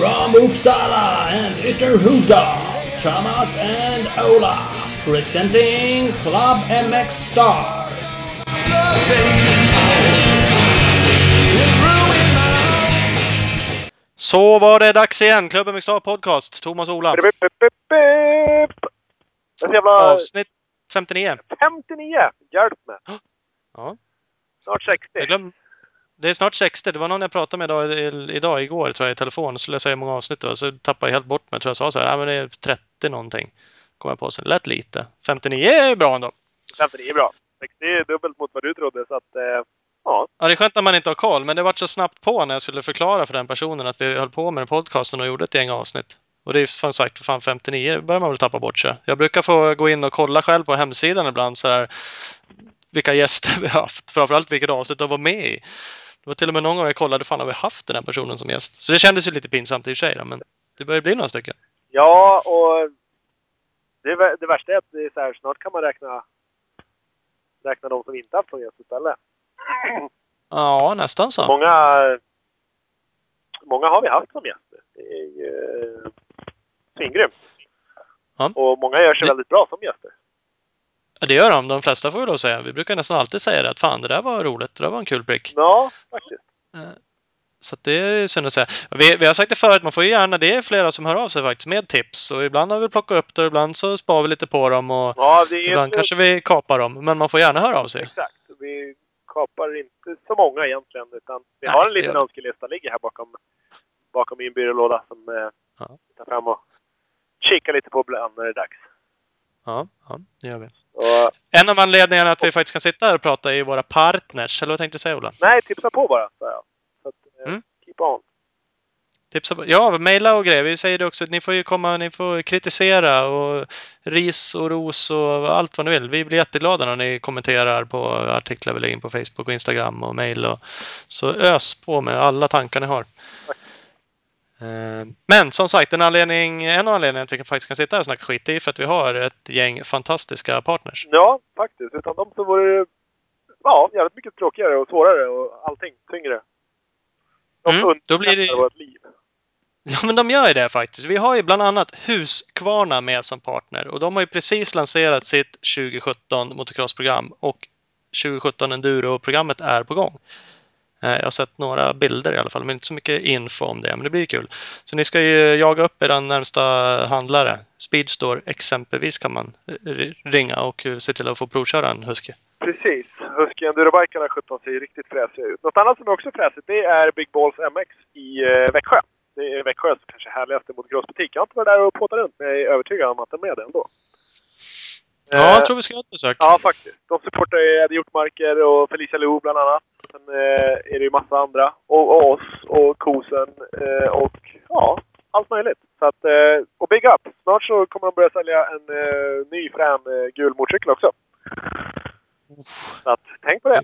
From Uppsala and Ytterhuda, Thomas and Ola, presenting Club MX Star. Så var det dags igen. Klubben med Star Podcast. Thomas och Ola. Jävla... Avsnitt 59. 59! Hjälp mig! Ja. Snart 60. Jag glöm... Det är snart 60. Det var någon jag pratade med idag, idag igår tror jag i telefon. Så skulle jag många avsnitt var. Så tappade jag helt bort mig. Tror jag sa så här. Ja, men det är 30 någonting. Kom jag på. Så det lät lite. 59 är bra ändå. 59 är bra. 60 är dubbelt mot vad du trodde, så att... Eh, ja. Ja, det är skönt att man inte har koll. Men det var så snabbt på när jag skulle förklara för den personen att vi höll på med den podcasten och gjorde ett gäng avsnitt. Och det är som sagt för fan 59, det börjar man väl tappa bort sig. Jag brukar få gå in och kolla själv på hemsidan ibland så här, vilka gäster vi har haft. Framförallt vilket avsnitt de var med i. Det var till och med någon gång jag kollade, fan har vi haft den här personen som gäst? Så det kändes ju lite pinsamt i och för sig men det börjar bli några stycken. ja, och... Det, det värsta är att det är så här, snart kan man räkna... Räkna de som inte haft någon gäst istället. Ja, nästan så. Många... Många har vi haft som gäster. Det är ju... eh, Svingrymt. Ja. Och många gör sig Det- väldigt bra som gäster. Ja, det gör de. De flesta får vi lov att säga. Vi brukar nästan alltid säga det att fan, det där var roligt. Det där var en kul prick. Ja, faktiskt. Så att det är synd att säga. Vi, vi har sagt det förut, man får ju gärna, det är flera som hör av sig faktiskt med tips. Och ibland har vi plockat upp det, och ibland så spar vi lite på dem och Ja, ibland kanske vi kapar dem. Men man får gärna höra av sig. Exakt. Vi kapar inte så många egentligen, utan vi Nej, har en liten vi. önskelista ligger här bakom, bakom min byrålåda som eh, Ja. tar fram och kikar lite på ibland när det är dags. Ja, ja, det gör vi. Och, En av anledningarna att vi faktiskt kan sitta här och prata är ju våra partners. Eller vad tänkte du säga Ola? nej, tipsa på bara, sa jag. Så att, eh, Mm. keep on. Tipsa på. Ja, mejla och grejer. Vi säger det också. Ni får ju komma, ni får kritisera och ris och ros och allt vad ni vill. Vi blir jätteglada när ni kommenterar på artiklar vi lägger in på Facebook och Instagram och mejl. Och, så ös på med alla tankar ni har. Eh, Men som sagt, en, anledning, en av anledningarna att vi faktiskt kan sitta här och snacka skit är för att vi har ett gäng fantastiska partners. Ja, faktiskt. Utan dem så vore det ja, jävligt mycket tråkigare och svårare och allting tyngre. De Mm, då blir det- vårt liv. Ja, men de gör ju det faktiskt. Vi har ju bland annat Husqvarna med som partner och de har ju precis lanserat sitt 2017 motocrossprogram och 2017 Enduro-programmet är på gång. Eh, Jag har sett några bilder i alla fall, men inte så mycket info om det, men det blir kul. Så ni ska ju jaga upp er närmsta handlare. Speedstore exempelvis kan man eh, ringa och eh, se till att få provköra en Husky. Precis. Husky Endurobikarna 17 ser ju riktigt fräsiga ut. Något annat som är också fräsigt, det är Big Balls MX i Växjö. Det är Växjös kanske härligaste motocrossbutik. Jag har inte varit där och påtat runt, men jag är övertygad om att de är det ändå. Ja, jag tror vi ska göra ett besök. Ja, faktiskt. De supportar ju Eddie Hjortmarker och Felicia Lou bland annat. Sen eh, är det ju massa andra. Och, och oss och Kosen och och ja, allt möjligt. Så att, eh, och big up! Snart så kommer de börja sälja en eh, ny frän eh, gul motorcykel också. Så att, tänk på det.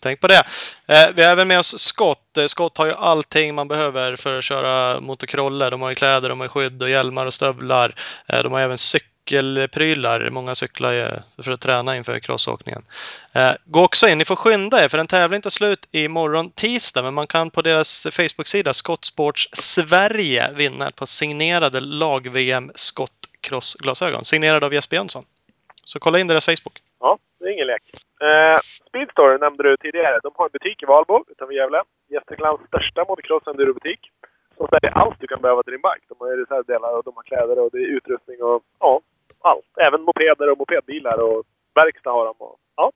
Tänk på det. Eh, vi har även med oss Scott. Eh, Scott har ju allting man behöver för att köra motocroller. De har ju kläder, de har skydd och hjälmar och stövlar. Eh, de har även cykelprylar. Många cyklar ju för att träna inför crossåkningen. Eh, gå också in, ni får skynda er för den tävling tar slut imorgon tisdag. Men man kan på deras Facebook-sida Skottsports Sverige vinna ett par signerade lag-VM skottcrossglasögon. Signerade av Jesper Jönsson. Så kolla in deras Facebook. Ja, det är ingen lek. Eh, Speedstore nämnde du tidigare. De har en butik i Valbo utanför Gävle. Gästriklands största motocross endurobutik. Som säljer allt du kan behöva till din bike. De har reservdelar och de har kläder och det är utrustning och ja, allt. Även mopeder och mopedbilar och verkstad har de. Och, ja.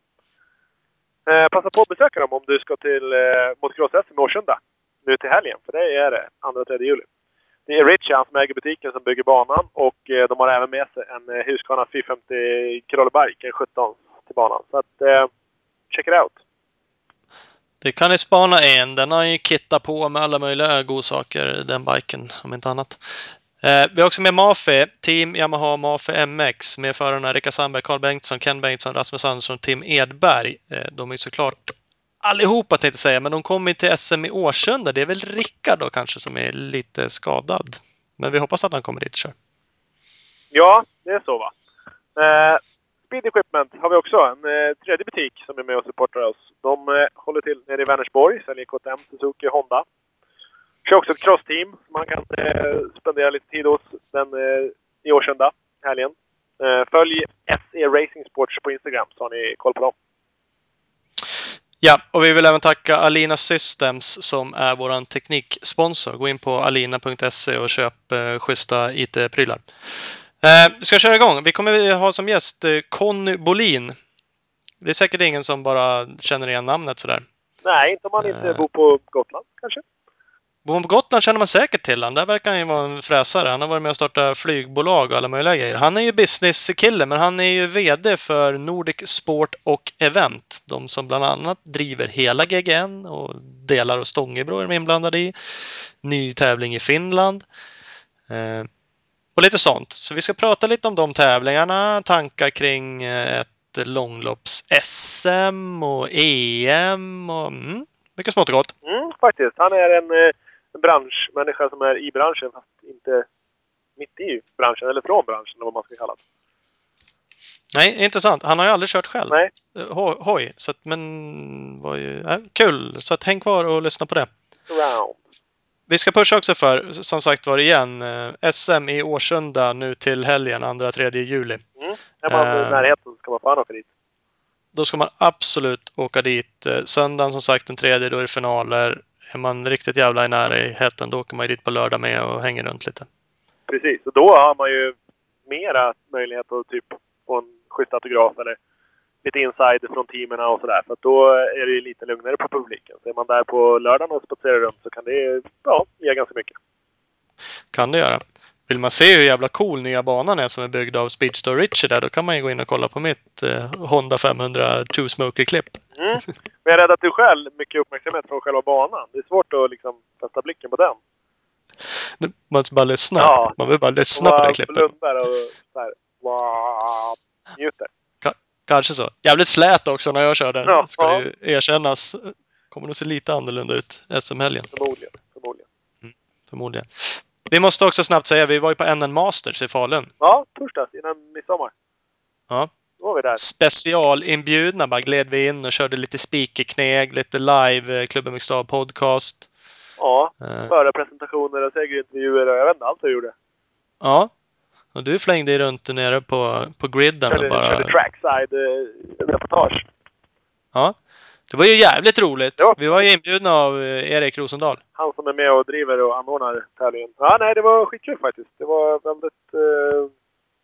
eh, passa på att besöka dem om du ska till eh, motocross-SM i Årsunda. Nu till helgen, för det är det. 2-3 juli. Det är Richie, han som äger butiken, som bygger banan. Och eh, de har även med sig en eh, Husqvarna 450 Corolla-bike, en 17 till banan. Så att, eh, check it out. Det kan ni spana in. Den har ju kittat på med alla möjliga godsaker, den biken, om inte annat. Eh, vi har också med Mafe, Team Yamaha Mafe MX, med förarna Rickard Sandberg, Carl Bengtsson, Ken Bengtsson, Rasmus Andersson och Tim Edberg. Eh, de är såklart allihopa tänkte jag säga, men de kommer till SM i Årsunda. Det är väl Rickard då kanske som är lite skadad. Men vi hoppas att han kommer dit och kör. Ja, det är så va. Eh, Speed Equipment har vi också. En eh, tredje butik som är med och supportar oss. De eh, håller till nere i Vänersborg, säljer KTM, Suzuki och Honda. Kör också ett crossteam som man kan eh, spendera lite tid hos den, eh, i Årsunda, helgen. Eh, följ SE Racing Sports på Instagram så har ni koll på dem. Ja, och vi vill även tacka Alina Systems som är vår tekniksponsor. Gå in på alina.se och köp eh, schyssta IT-prylar. Eh, vi ska köra igång. Vi kommer ha som gäst eh, Conny Bolin. Det är säkert ingen som bara känner igen namnet sådär. Nej, inte om man inte Eh. bor på Gotland kanske. Bor man på Gotland känner man säkert till honom. Där verkar han ju vara en fräsare. Han har varit med och startat flygbolag och alla möjliga grejer. Han är ju businesskille, men han är ju VD för Nordic Sport och Event. De som bland annat driver hela GGN och delar av Stångebro är de inblandade i. Ny tävling i Finland. Eh, och lite sånt. Så vi ska prata lite om de tävlingarna, tankar kring eh, ett långlopps-SM och EM och mm, mycket smått och gott. Mm, faktiskt. Han är en, eh, branschmänniska som är i branschen fast inte mitt i branschen, eller från branschen eller vad man ska kalla det. Nej, intressant. Han har ju aldrig kört själv. Nej. Eh, Hoj. Så att, men var ju äh, kul. Så att häng kvar och lyssna på det. Round. Vi ska pusha också för, som sagt var igen, eh, SM i Årsunda nu till helgen, 2-3 juli. Mm. Är man Eh. i närheten så ska man fan åka dit. Då ska man absolut åka dit. Eh, Söndagen som sagt den tredje, då är det finaler. Är man riktigt jävla i närheten, då åker man ju dit på lördag med och hänger runt lite. Precis. Och då har man ju mera möjlighet att typ få en schysst autograf eller lite inside från teamen och sådär. För att då är det ju lite lugnare på publiken. Så är man där på lördagen och spatserar runt så kan det ja, ge ganska mycket. Kan det göra. Vill man se hur jävla cool nya banan är som är byggd av Speedstore Richie där, då kan man ju gå in och kolla på mitt eh, Honda 500 Two Smoker-klipp. Mm. Men jag är rädd att du själv mycket uppmärksamhet från själva banan. Det är svårt att liksom fästa blicken på den. Man ska bara lyssna. Ja. Man vill bara lyssna på det klippet. blundar och så här, wow, njuter. Kanske så. Jävligt slät också när jag körde. Ja, Ska ja. ju erkännas. Kommer nog se lite annorlunda ut SM-helgen, Förmodligen. Förmodligen. förmodligen. Vi måste också snabbt säga, vi var ju på NN Masters i Falun. Ja, torsdags innan midsommar. Ja. Då var vi där. Specialinbjudna bara gled vi in och körde lite speakerkneg, lite live, eh, Klubben Mixed podcast. Ja, Eh, förarpresentationer och segerintervjuer och jag vet inte allt jag gjorde. Ja. Och du flängde runt nere på, på griden och Körde, bara... körde trackside-reportage. Ja. Det var ju jävligt roligt. Ja. Vi var ju inbjudna av eh, Erik Rosendahl. Han som är med och driver och anordnar tävlingen. Ja, nej, det var skitkul faktiskt. Det var väldigt, eh,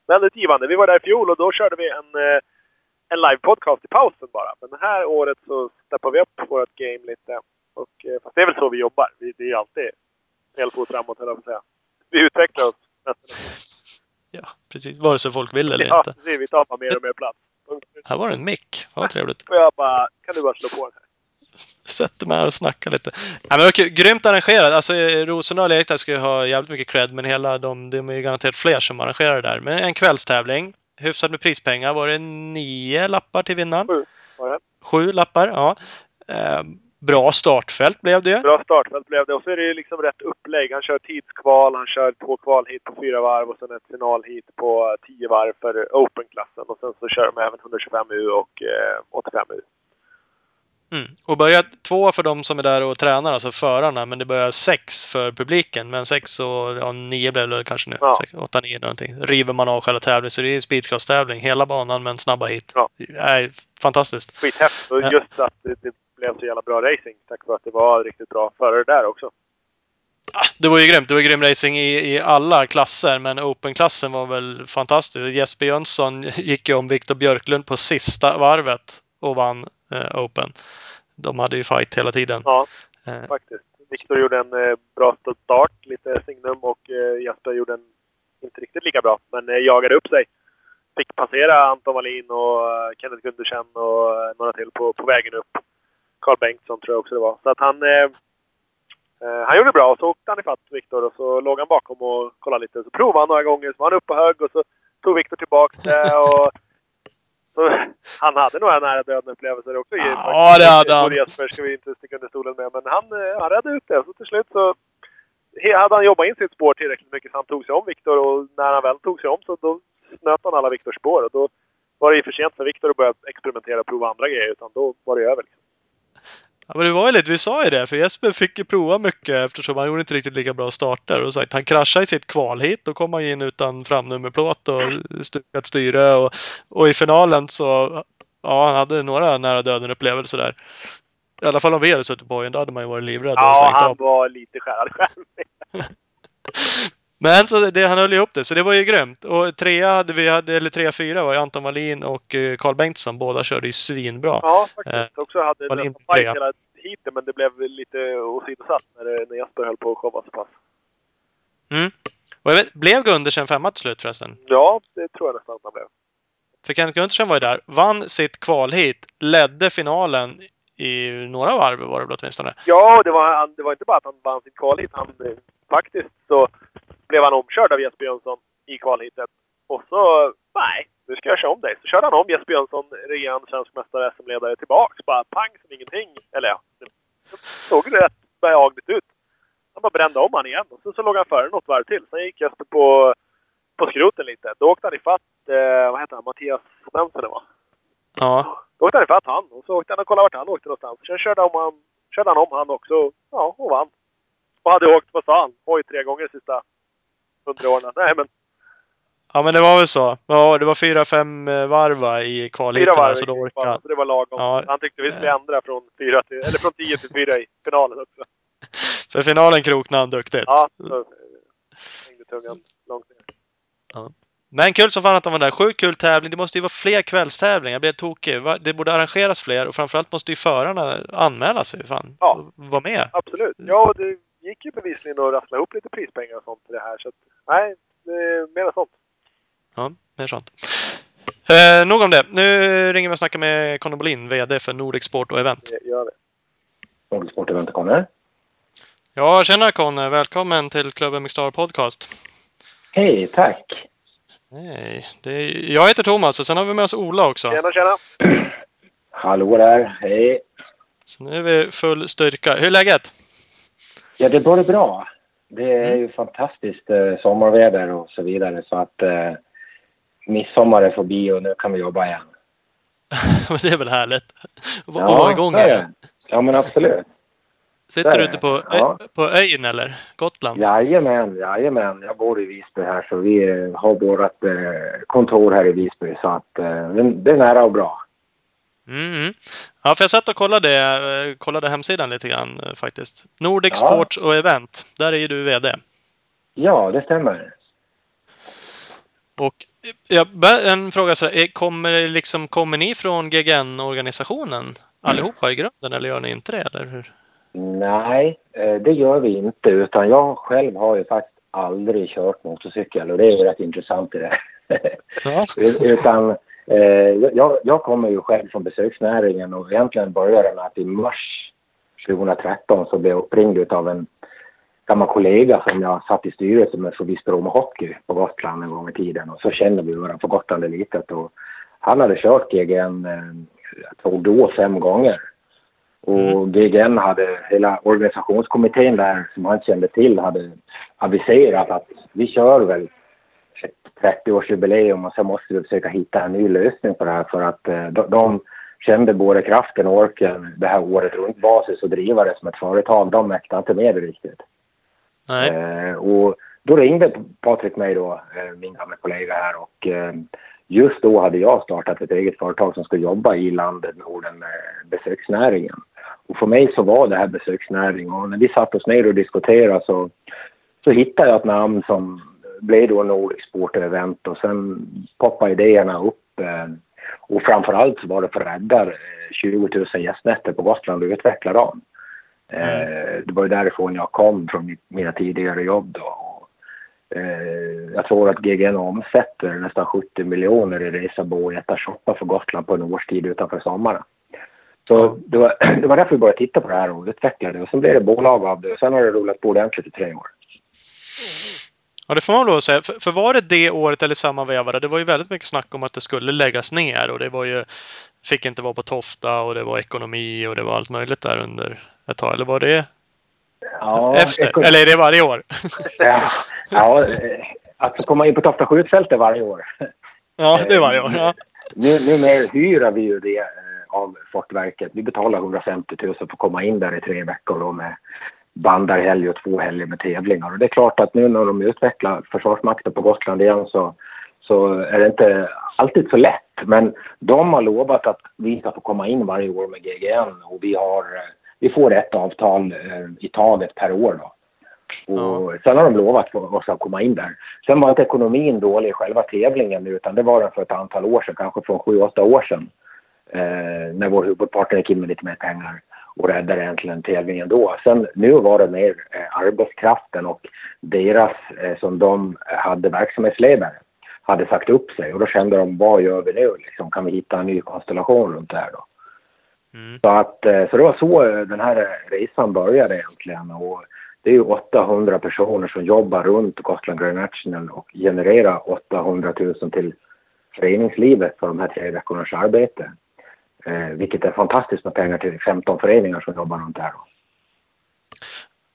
väldigt givande. Vi var där i fjol och då körde vi en, eh, en live-podcast i pausen bara. Men det här året så steppar vi upp vårt game lite. Och, eh, fast det är väl så vi jobbar. Vi, det är ju alltid helt fot framåt, höll jag på att säga. Vi utvecklar oss. Ja, precis. Vare sig folk vill eller Ja, inte. precis. Vi tar bara mer och mer plats. Här var det en mick. Vad trevligt. Och jag bara, kan du bara slå på den här? Sätter mig här och snackar lite. Ja, men okej, grymt arrangerat. Alltså, eh, Rosendahl och där ska ju ha jävligt mycket cred, men hela de, de är ju garanterat fler som arrangerar det där. Men en kvällstävling. Hyfsat med prispengar. Var det nio lappar till vinnaren? Sju var det. Sju lappar, ja. Eh, bra startfält blev det. Bra startfält blev det. Och så är det ju liksom rätt upplägg. Han kör tidskval, han kör två kval hit på fyra varv och sen ett final hit på tio varv för Open-klassen. Och sen så kör de även 125U och eh, 85U. Mm. Och börjar två för de som är där och tränar, alltså förarna, men det börjar sex för publiken. Men sex och ja, nio blev det kanske nu. Ja. Sex, åtta, nio någonting. River man av själva tävlingen, så det är ju speedcast-tävling. Hela banan, men snabba hit. Ja. Är fantastiskt. Skithäftigt. Och just att det, det blev så jävla bra racing tack vare att det var riktigt bra förare där också. Ah, Det var ju grymt. Det var grym racing i, i alla klasser, men Open-klassen var väl fantastisk. Jesper Jönsson gick ju om Viktor Björklund på sista varvet och vann Open. De hade ju fight hela tiden. Ja, Eh, faktiskt. Viktor gjorde en eh, bra start, lite signum, och eh, Jesper gjorde en inte riktigt lika bra, men eh, jagade upp sig. Fick passera Anton Wallin och eh, Kenneth Gundersen och eh, några till på, på vägen upp. Carl Bengtsson tror jag också det var. Så att han, eh, eh, han gjorde bra och så åkte han ifatt Viktor och så låg han bakom och kollade lite. Så provade han några gånger, så var han uppe och högg och så tog Viktor tillbaka det och han hade några nära döden-upplevelser också. i- Ja, det hade han. Jesper ska vi inte sticka under stolen med, men han, eh, han räddade ut det. Så till slut så hade han jobbat in sitt spår tillräckligt mycket så han tog sig om Viktor och när han väl tog sig om så då snöt han alla Viktors spår och då var det ju för sent för Viktor att börja experimentera och prova andra grejer utan då var det över. Liksom. Ja, men det var ju lite, vi sa ju det, för Jesper fick ju prova mycket eftersom han gjorde inte riktigt lika bra starter. Och sagt, han kraschade i sitt kval hit, då kom han in utan framnummerplåt och stukat styre. Och, och i finalen så, ja, han hade några nära döden-upplevelser där. I alla fall om vi hade suttit på hojen, då hade man ju varit livrädd Ja, han av. var lite skärrad själv. Men så det, han höll ju upp det, så det var ju grymt. Och trea hade vi, hade, eller trea, fyra var ju Anton Wallin och eh, Carl Bengtsson. Båda körde ju svinbra. Ja, faktiskt. Också hade var nästan fight hela heaten, men det blev lite åsidosatt när, det- när Jesper höll på att showa så pass. Mm. Och jag vet, blev Gundersen femma till slut förresten? Ja, det tror jag nästan att han blev. För Kenneth Gundersen var ju där, vann sitt kvalhit, ledde finalen i några varv var det väl åtminstone. Ja, det var, det var inte bara att han vann sitt kvalhit. Han, eh, faktiskt så blev han omkörd av Jesper Jönsson i kvalhitet. Och så, nej, nu ska jag köra om dig. Så körde han om Jesper Jönsson, regerande svensk mästare, SM-ledare, tillbaks. Bara pang som ingenting. Eller ja, det såg rätt behagligt ut. Han bara brände om han igen. Och sen så låg han före något varv till. Sen gick Jesper på, på skroten lite. Då åkte han ifatt, eh, vad heter han, Mattias Svensson det var. Ja. Då åkte han ifatt han och så åkte han och kollade vart han åkte någonstans. Sen körde, om han, körde han om han också ja, och vann. Och hade åkt, vad sa han, oj tre gånger sista hundra åren. Nej men Ja, men det var väl så. Ja, det var fyra, fem eh, varv va, i fyra kvalhiten. varv Så då orkade så det var lagom. Ja. Han tyckte vi skulle ändra från, fyra till, eller från tio till fyra i finalen också. För finalen kroknade han duktigt. Ja, så hängde tungan långt ner. Men kul som fan att han var där. Sjukt kul tävling. Det måste ju vara fler kvällstävlingar. Jag blev tokig. Det borde arrangeras fler och framförallt måste ju förarna anmäla sig. Fan. Ja. Och Vara med. Absolut. Ja, och det gick ju bevisligen att rassla ihop lite prispengar och sånt till det här. Så att, nej, det är mera sånt. Ja, mer sånt. Eh, nog om det. Nu ringer vi och snackar med Conny Bolin, VD för Nordic Sport och Event. Det gör det. Frågesportevent kommer. Ja, tjena Conny. Välkommen till Klubben Mixstar Podcast. Hej, tack. Hej. Det är, jag heter Thomas och sen har vi med oss Ola också. Tjena, tjena! Hallå där. Hej. Så nu är vi full styrka. Hur är läget? Ja, det är bara bra. Det är ju fantastiskt eh, sommarväder och så vidare så att eh, midsommar är förbi och nu kan vi jobba igen. det är väl härligt? Att vara igång igen. Ja, men absolut. Sitter du ute på, Ja. på ön eller? Gotland? Jajamän, jajamän. Jag bor i Visby här så vi har vårt eh, kontor här i Visby så att eh, det är nära och bra. Mm, mm. Ja, för jag satt och kollade, eh, kollade hemsidan lite grann eh, faktiskt. Nordic Ja. Sports och Event. Där är ju du VD. Ja, det stämmer. Och eh, jag, en fråga så här, kommer, liksom, kommer ni från GGN-organisationen allihopa i grunden eller gör ni inte det? Eller hur? Nej, det gör vi inte. Utan jag själv har ju faktiskt aldrig kört motorcykel och det är ju rätt intressant i det. Ja. utan jag, jag kommer ju själv från besöksnäringen och egentligen började med att i mars 2013 så blev jag uppringd av en gammal kollega som jag satt i styrelsen med för Visby Roma Hockey på Gotland en gång i tiden. Och så kände vi varandra på Gotland litet och han hade kört GGN, eh, jag tror då fem gånger. Och GGN hade, hela organisationskommittén där som han kände till hade aviserat att vi kör väl 30-årsjubileum och sen måste vi försöka hitta en ny lösning på det här för att eh, de, de kände både kraften och orken det här året runt basis och driva det som ett företag. De mäktade inte med det riktigt. Nej. Eh, och då ringde Patrik mig då, eh, min gamla kollega här och eh, just då hade jag startat ett eget företag som skulle jobba i landet Norden med besöksnäringen. Och för mig så var det här besöksnäring och när vi satt oss ner och diskuterade så, så hittade jag ett namn som blev då Nordic Sport Event och sen poppade idéerna upp. Eh, och framförallt så var det för att rädda eh, 20 000 gästnätter på Gotland och utveckla dem. Eh, det var ju därifrån jag kom från mina tidigare jobb då. Eh, jag tror att GGN omsätter nästan 70 miljoner i resa, bo och äta shoppa för Gotland på en årstid utanför sommaren. Så det, var, det var därför vi började titta på det här och utveckla det. Och sen blev det bolag av det och sen har det rullat på ordentligt i tre år. Ja, det får man lov att säga. För, för var det det året eller samma vevare? Det var ju väldigt mycket snack om att det skulle läggas ner och det var ju... Fick inte vara på Tofta och det var ekonomi och det var allt möjligt där under ett tag. Eller var det Ja, efter? eko- Eller är det varje år? Ja, ja att komma in på Tofta skjutfält varje år. Ja, det är varje år. Ja. Nu, numera hyr vi ju det eh, av Fortverket. Vi betalar 150 000 för att komma in där i tre veckor då med bandarhelg och två helger med tävlingar. Och det är klart att nu när de utvecklar Försvarsmakten på Gotland igen så, så är det inte alltid så lätt. Men de har lovat att vi ska få komma in varje år med GGN och vi, har, vi får ett avtal eh, i taget per år. Då. Och ja. Sen har de lovat för oss att komma in där. Sen var inte ekonomin dålig i själva tävlingen utan det var den för ett antal år sedan, kanske från sju, åtta år sedan. Eh, när vår huvudpartner gick in med lite mer pengar och räddade egentligen tävlingen då. Sen nu var det mer eh, arbetskraften och deras, eh, som de hade verksamhetsledare, hade sagt upp sig och då kände de vad gör vi nu liksom, kan vi hitta en ny konstellation runt det här då? Mm. Så, att, eh, så det var så eh, den här resan började egentligen och det är ju 800 personer som jobbar runt Gotland Grand National och genererar 800 000 till föreningslivet för de här tre veckornas arbete. Eh, vilket är fantastiskt med pengar till 15 föreningar som jobbar runt det här.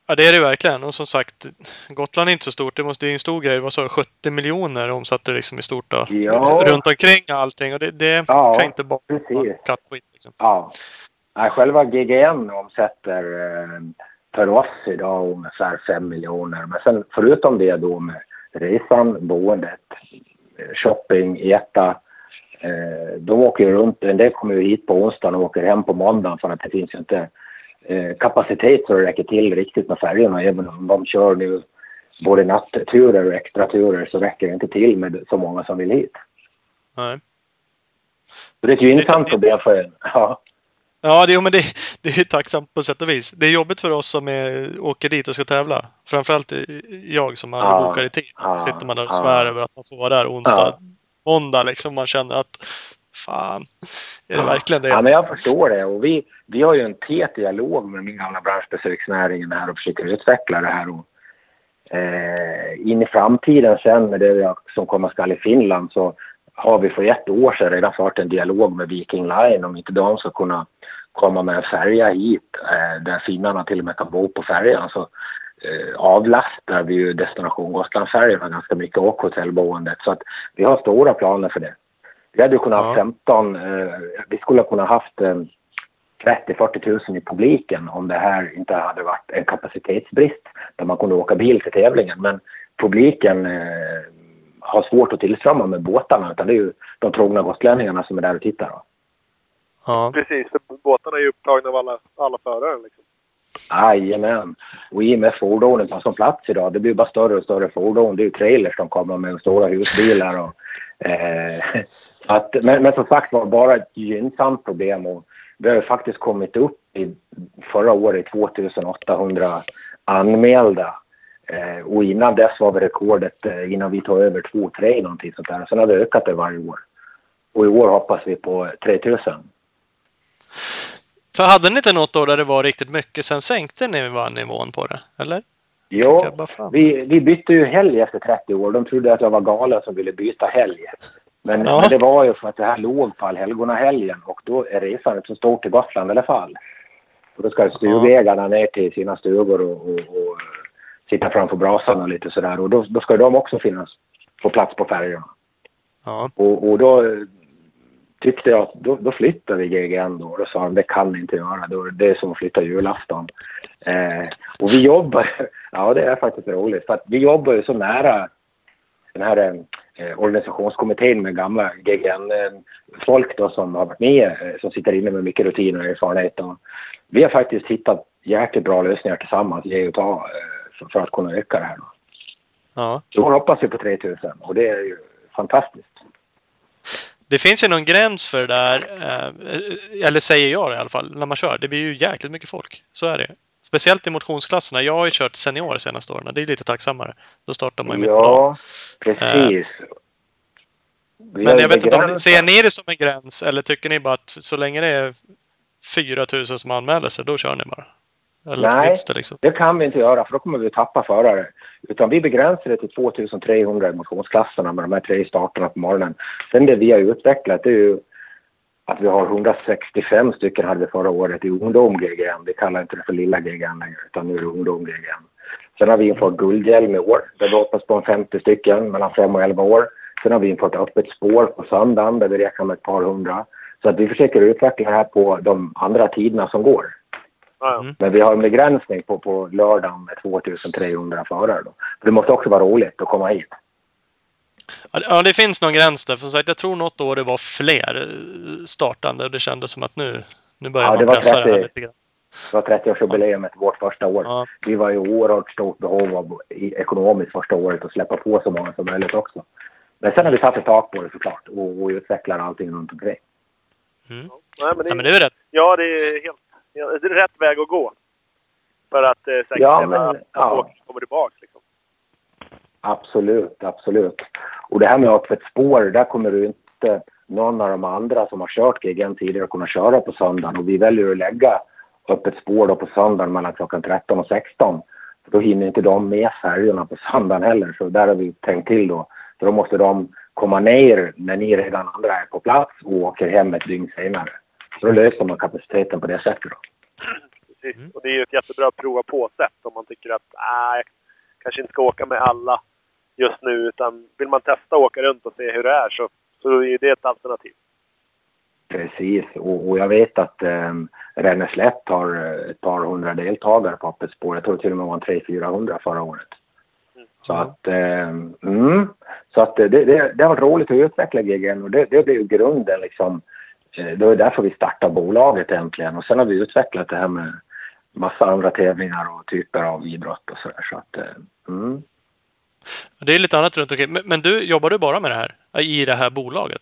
Ja, det är det verkligen. Och som sagt, Gotland är inte så stort. Det, måste, det är en stor grej. Vad sa 70 miljoner omsatte liksom i stort då. Ja. Runt omkring allting. Och det, det ja, kan inte bara vara kattskit. Liksom. Ja. Nej, själva GGN omsätter eh, för oss idag ungefär 5 miljoner. Men sen förutom det då med resan, boendet, shopping, äta. Eh, de åker ju runt, en del kommer ju hit på onsdagen och åker hem på måndagen för att det finns ju inte eh, kapacitet så det räcker till riktigt med färjorna. Även om de kör nu både natturer och extraturer så räcker det inte till med så många som vill hit. Nej. Så det är ett gynnsamt problem för en. Ja. Ja, det, men det, det är tacksamt på sätt och vis. Det är jobbigt för oss som är, åker dit och ska tävla. Framförallt jag som aldrig ja, bokar i tid. Så sitter man där och svär över att man får vara där onsdag, ja. Måndag liksom. Man känner att fan, är det verkligen det? Ja, men jag förstår det. Och vi, vi har ju en tät dialog med min gamla branschbesöksnäringen här och försöker utveckla det här. Och, eh, in i framtiden sen med det som komma skall i Finland så har vi för ett år sedan redan fört en dialog med Viking Line om inte de ska kunna komma med en färja hit eh, där finnarna till och med kan bo på färjan så eh, avlastar vi ju Destination Gotland-färjorna ganska mycket och hotellboendet. Så att vi har stora planer för det. Vi hade kunnat ja. ha 15, eh, vi skulle ha kunnat haft eh, 30-40 000 i publiken om det här inte hade varit en kapacitetsbrist där man kunde åka bil till tävlingen. Men publiken eh, har svårt att tillströmma med båtarna utan det är ju de trogna gotlänningarna som är där och tittar. Då. Ja. Precis, för båtarna är ju upptagna av alla, alla förare. Liksom. Jajamän. Och i och med fordonen på som plats idag, det blir bara större och större fordon. Det är ju trailers som kommer med stora husbilar. Och, eh, att, men, men som sagt var, bara ett gynnsamt problem. Och vi har ju faktiskt kommit upp i förra året 2800 anmälda. Eh, och innan dess var vi rekordet, eh, innan vi tog över 2-3 någonting sånt där. Sen har det ökat det varje år. Och i år hoppas vi på 3000. För hade ni inte något år där det var riktigt mycket, sen sänkte ni bara nivån på det, eller? Ja, vi, vi bytte ju helg efter 30 år. De trodde att jag var galen som ville byta helg. Men, ja. men det var ju för att det här låg på allhelgonahelgen och då är resandet så stort till Gotland i alla fall. Och då ska stugägarna ner till sina stugor och, och, och sitta framför brasan och lite sådär. Och då, då ska de också finnas på plats på färjorna. Ja. Och, och då tyckte jag att då, då flyttar vi GGN då. Då sa han det kan ni inte göra. Det är som att flytta julafton. Eh, och vi jobbar, ja det är faktiskt roligt, för att vi jobbar ju så nära den här eh, organisationskommittén med gamla GGN-folk då som har varit med, eh, som sitter inne med mycket rutin och erfarenhet. Och vi har faktiskt hittat jäkligt bra lösningar tillsammans, ge och ta, eh, för, för, att kunna öka det här. Då. Ja. Så hoppas vi på 3000 och det är ju fantastiskt. Det finns ju någon gräns för det där, eh, eller säger jag i alla fall, när man kör. Det blir ju jäkligt mycket folk. Så är det. Speciellt i motionsklasserna. Jag har ju kört senior de senaste åren. Det är lite tacksammare. Då startar man ju mitt på dagen. Ja, precis. Eh, men jag vet inte, om, ser ni det som en gräns eller tycker ni bara att så länge det är 4000 som anmäler sig, då kör ni bara? Eller Nej, det, liksom? det, kan vi inte göra för då kommer vi tappa förare. Utan vi begränsar det till 2300 i motionsklasserna med de här tre starterna på morgonen. Sen det vi har utvecklat det är ju att vi har 165 stycken hade vi förra året i ungdom GGN. Vi kallar inte det för lilla GGN längre utan nu är det ungdom GGN. Sen har vi infört guldhjälm i år där vi hoppas på 50 stycken mellan 5 och 11 år. Sen har vi infört öppet spår på söndagen där vi räknar med ett par hundra. Så att vi försöker utveckla det här på de andra tiderna som går. Ja, ja. Mm. Men vi har en begränsning på, på lördagen med 2300 förare. Då. För det måste också vara roligt att komma hit. Ja, det- Ja, finns någon gräns där. För sagt, jag tror något år det var fler eh, startande och det kändes som att nu, nu börjar Ja, det man var pressa det här 30. lite grann. Det var 30-årsjubileumet vårt första år. Ja. Vi var i oerhört stort behov av ekonomiskt första året att släppa på så många som möjligt också. Men sen har vi satt ett tak på det såklart och, och utvecklar allting runt omkring. Mm. Nej, men det, Ja, men det är rätt. ja, det är helt ja, rätt väg att gå. För att eh, säkerställa Ja, att ja. åkare kommer tillbaka. Liksom. Absolut, absolut. Och det här med öppet spår, där kommer du inte någon av de andra som har kört GGN tidigare kunna köra på söndagen. Och vi väljer att lägga öppet spår då på söndagen mellan klockan 13 och 16. För då hinner inte de med färjorna på söndagen heller. Så där har vi tänkt till då. För då måste de komma ner när ni redan andra är på plats och åker hem ett dygn senare. Så då löser man kapaciteten på det sättet då. Precis. Mm. Och det är ju ett jättebra prova på-sätt om man tycker att nej, jag kanske inte ska åka med alla just nu. Utan vill man testa att åka runt och se hur det är så, så är det ett alternativ. Precis, och, och jag vet att eh, Renneslätt har eh, ett par hundra deltagare på öppet spår. Jag tror till och med det var 300-400 förra året. Så att, eh, mm, så att det, det, det har varit roligt att utveckla GGN och det, det blev ju grunden liksom. Eh, det var därför vi startade bolaget äntligen och sen har vi utvecklat det här med massa andra tävlingar och typer av idrott och sådär. Så att, eh, mm. Det är lite annat runt omkring. Men, men du, jobbar du bara med det här? I det här bolaget?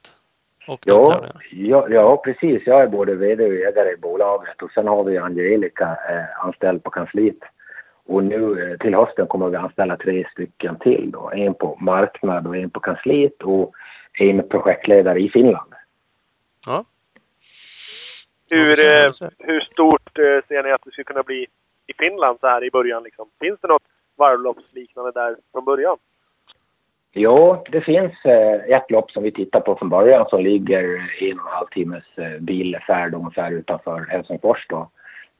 Och Ja, ja, ja, precis. Jag är både VD och ägare i bolaget och sen har vi Angelica eh, anställd på kansliet. Och nu eh, till hösten kommer vi anställa tre stycken till då. En på marknad och en på kansliet och en projektledare i Finland. Ja. Hur, eh, hur stort eh, ser ni att det skulle kunna bli i Finland så här i början? Liksom? Finns det något varvloppsliknande där från början? Ja, det finns eh, ett lopp som vi tittar på från början som ligger en och en halv timmes eh, bilfärd ungefär utanför Helsingfors då.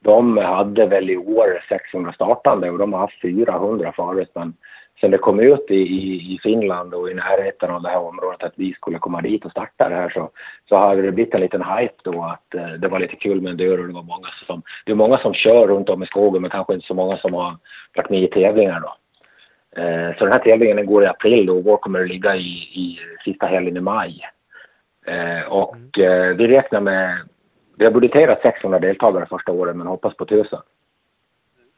De hade väl i år 600 startande och de har haft 400 förut men sen det kom ut i, i, i Finland och i närheten av det här området att vi skulle komma dit och starta det här så, så hade det blivit en liten hype då att eh, det var lite kul med en dörr och det var många som, det är många som kör runt om i skogen men kanske inte så många som har varit med i tävlingar då. Eh, Så den här tävlingen den går i april och vår kommer att ligga i, i sista helgen i maj. Eh, Och eh, vi räknar med, vi har budgeterat 600 deltagare första året men hoppas på 1000.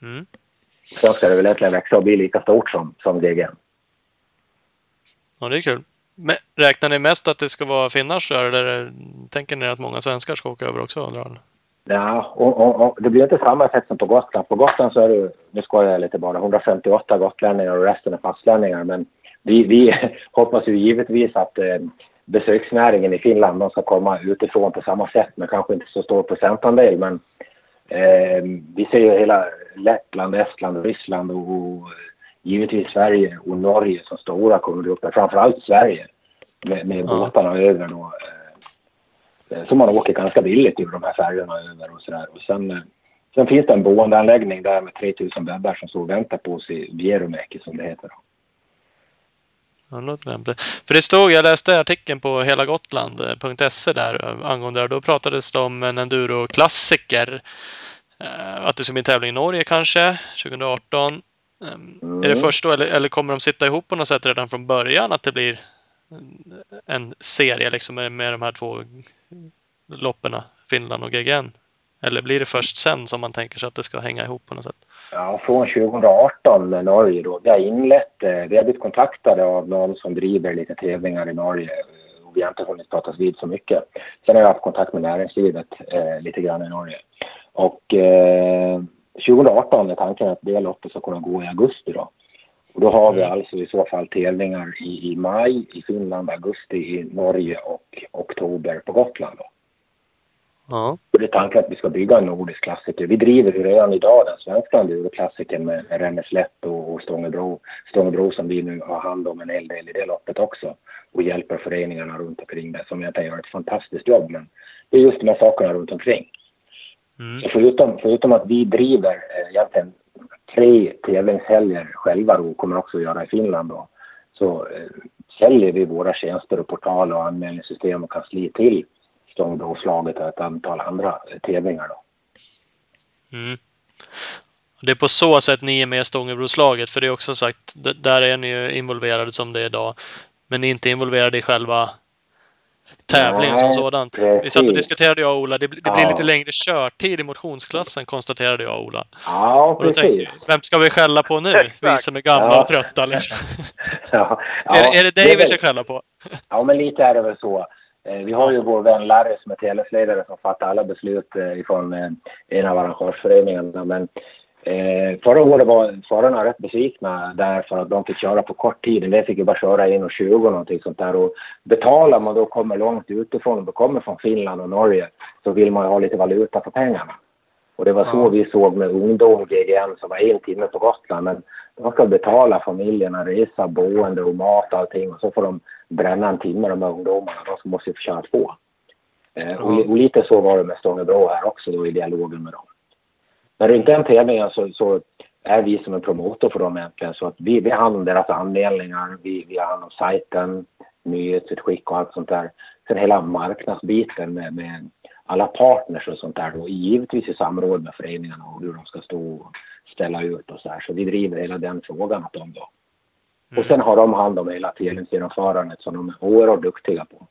Mm. Sen ska det väl egentligen växa och bli lika stort som, som GGN. Ja, det är kul. Men räknar ni mest att det ska vara finnar här, eller tänker ni att många svenskar ska åka över också? undrar han? Ja, och, och, och det blir inte samma sätt som på Gotland. På Gotland så är det, nu skojar jag lite bara, 158 gotlänningar och resten är fastlänningar. Men vi, vi hoppas ju givetvis att eh, besöksnäringen i Finland de ska komma utifrån på samma sätt, men kanske inte så stor procentandel. Men vi ser ju hela Lettland, Estland, Ryssland och, och givetvis Sverige och Norge som stora kundgrupper. Framförallt Sverige med, med Ja. båtarna över då. Eh, så man åker ganska billigt över de här färjorna över och sådär. Och sen, eh, sen finns det en boendeanläggning där med 3000 bäddar som står och väntar på oss i Vierumäki som det heter. Lämpligt. För det stod, jag läste artikeln på helagotland.se där angående det. Då pratades det om en enduro-klassiker. Eh, Att det skulle bli en tävling i Norge kanske, 2018. Mm. Är det Mm. först då, eller, eller kommer de sitta ihop på något sätt redan från början? Att det blir en- en serie liksom med, med de här två loppen, Finland och GGN? Eller blir det först sen som man tänker sig att det ska hänga ihop på något sätt? Ja, från 2018 med Norge då. Vi har inlett, eh, vi har blivit kontaktade av någon som driver lite tävlingar i Norge eh, och vi har inte hunnit pratas vid så mycket. Sen har jag haft kontakt med näringslivet eh, lite grann i Norge. Och eh, 2018 är tanken att det loppet ska kunna gå i augusti då. Och då har vi alltså i så fall tävlingar i, i maj i Finland, augusti i Norge och oktober på Gotland då. Ja. Och det är tanken att vi ska bygga en nordisk klassiker. Vi driver ju redan idag den svenska enduroklassikern med Renneslätt och, och Stångebro. Stångebro som vi nu har hand om en hel del i det loppet också. Och hjälper föreningarna runt omkring det som egentligen gör ett fantastiskt jobb. Men det är just de här sakerna runt omkring. Mm. Så förutom, förutom att vi driver eh, egentligen tre tävlingshelger själva och kommer också att göra i Finland då, så eh, säljer vi våra tjänster och portal och anmälningssystem och kansli till Stångebroslaget och ett antal andra tävlingar. Då. Mm. Det är på så sätt ni är med i Stångebroslaget, för det är också sagt, där är ni ju involverade som det är idag. Men ni är inte involverade i själva tävlingen som sådant. Vi satt och diskuterade jag och Ola. Det, det blir ja. lite längre körtid i motionsklassen konstaterade jag och Ola. Ja, precis. Och då tänkte vem ska vi skälla på nu? Vi som är gamla ja. och trötta. Liksom. ja. ja. Är, är det dig det vi ska skälla på? ja, men lite är det väl så. Eh, vi har ju vår vän Larry som är telesledare som fattar alla beslut eh, ifrån eh, en av arrangörsföreningarna. Men förra året var förarna rätt besvikna därför att de fick köra på kort tid. En fick ju bara köra 1.20 och någonting sånt där. Och betalar man då kommer långt utifrån och kommer från Finland och Norge så vill man ju ha lite valuta för pengarna. Och det var så vi såg med ungdom GGN som var en timme på Gotland. Men de ska betala familjerna resa, boende och mat och allting och så får de bränna en timme de här ungdomarna. De måste ju få köra två. Eh, och, och, lite så var det med Stångebro här också då i dialogen med dem. När det inte är en tävling så, så är vi som en promotor för dem egentligen. Så att vi, vi har hand om deras anmälningar, vi, vi har hand om sajten, nyhetsutskick och allt sånt där. Sen hela marknadsbiten med, med alla partners och sånt där då, givetvis i samråd med föreningarna och hur de ska stå ställa ut och så här. Så vi driver hela den frågan åt dem då. Mm. Och sen har de hand om hela tävlingsgenomförandet som de är oerhört duktiga på.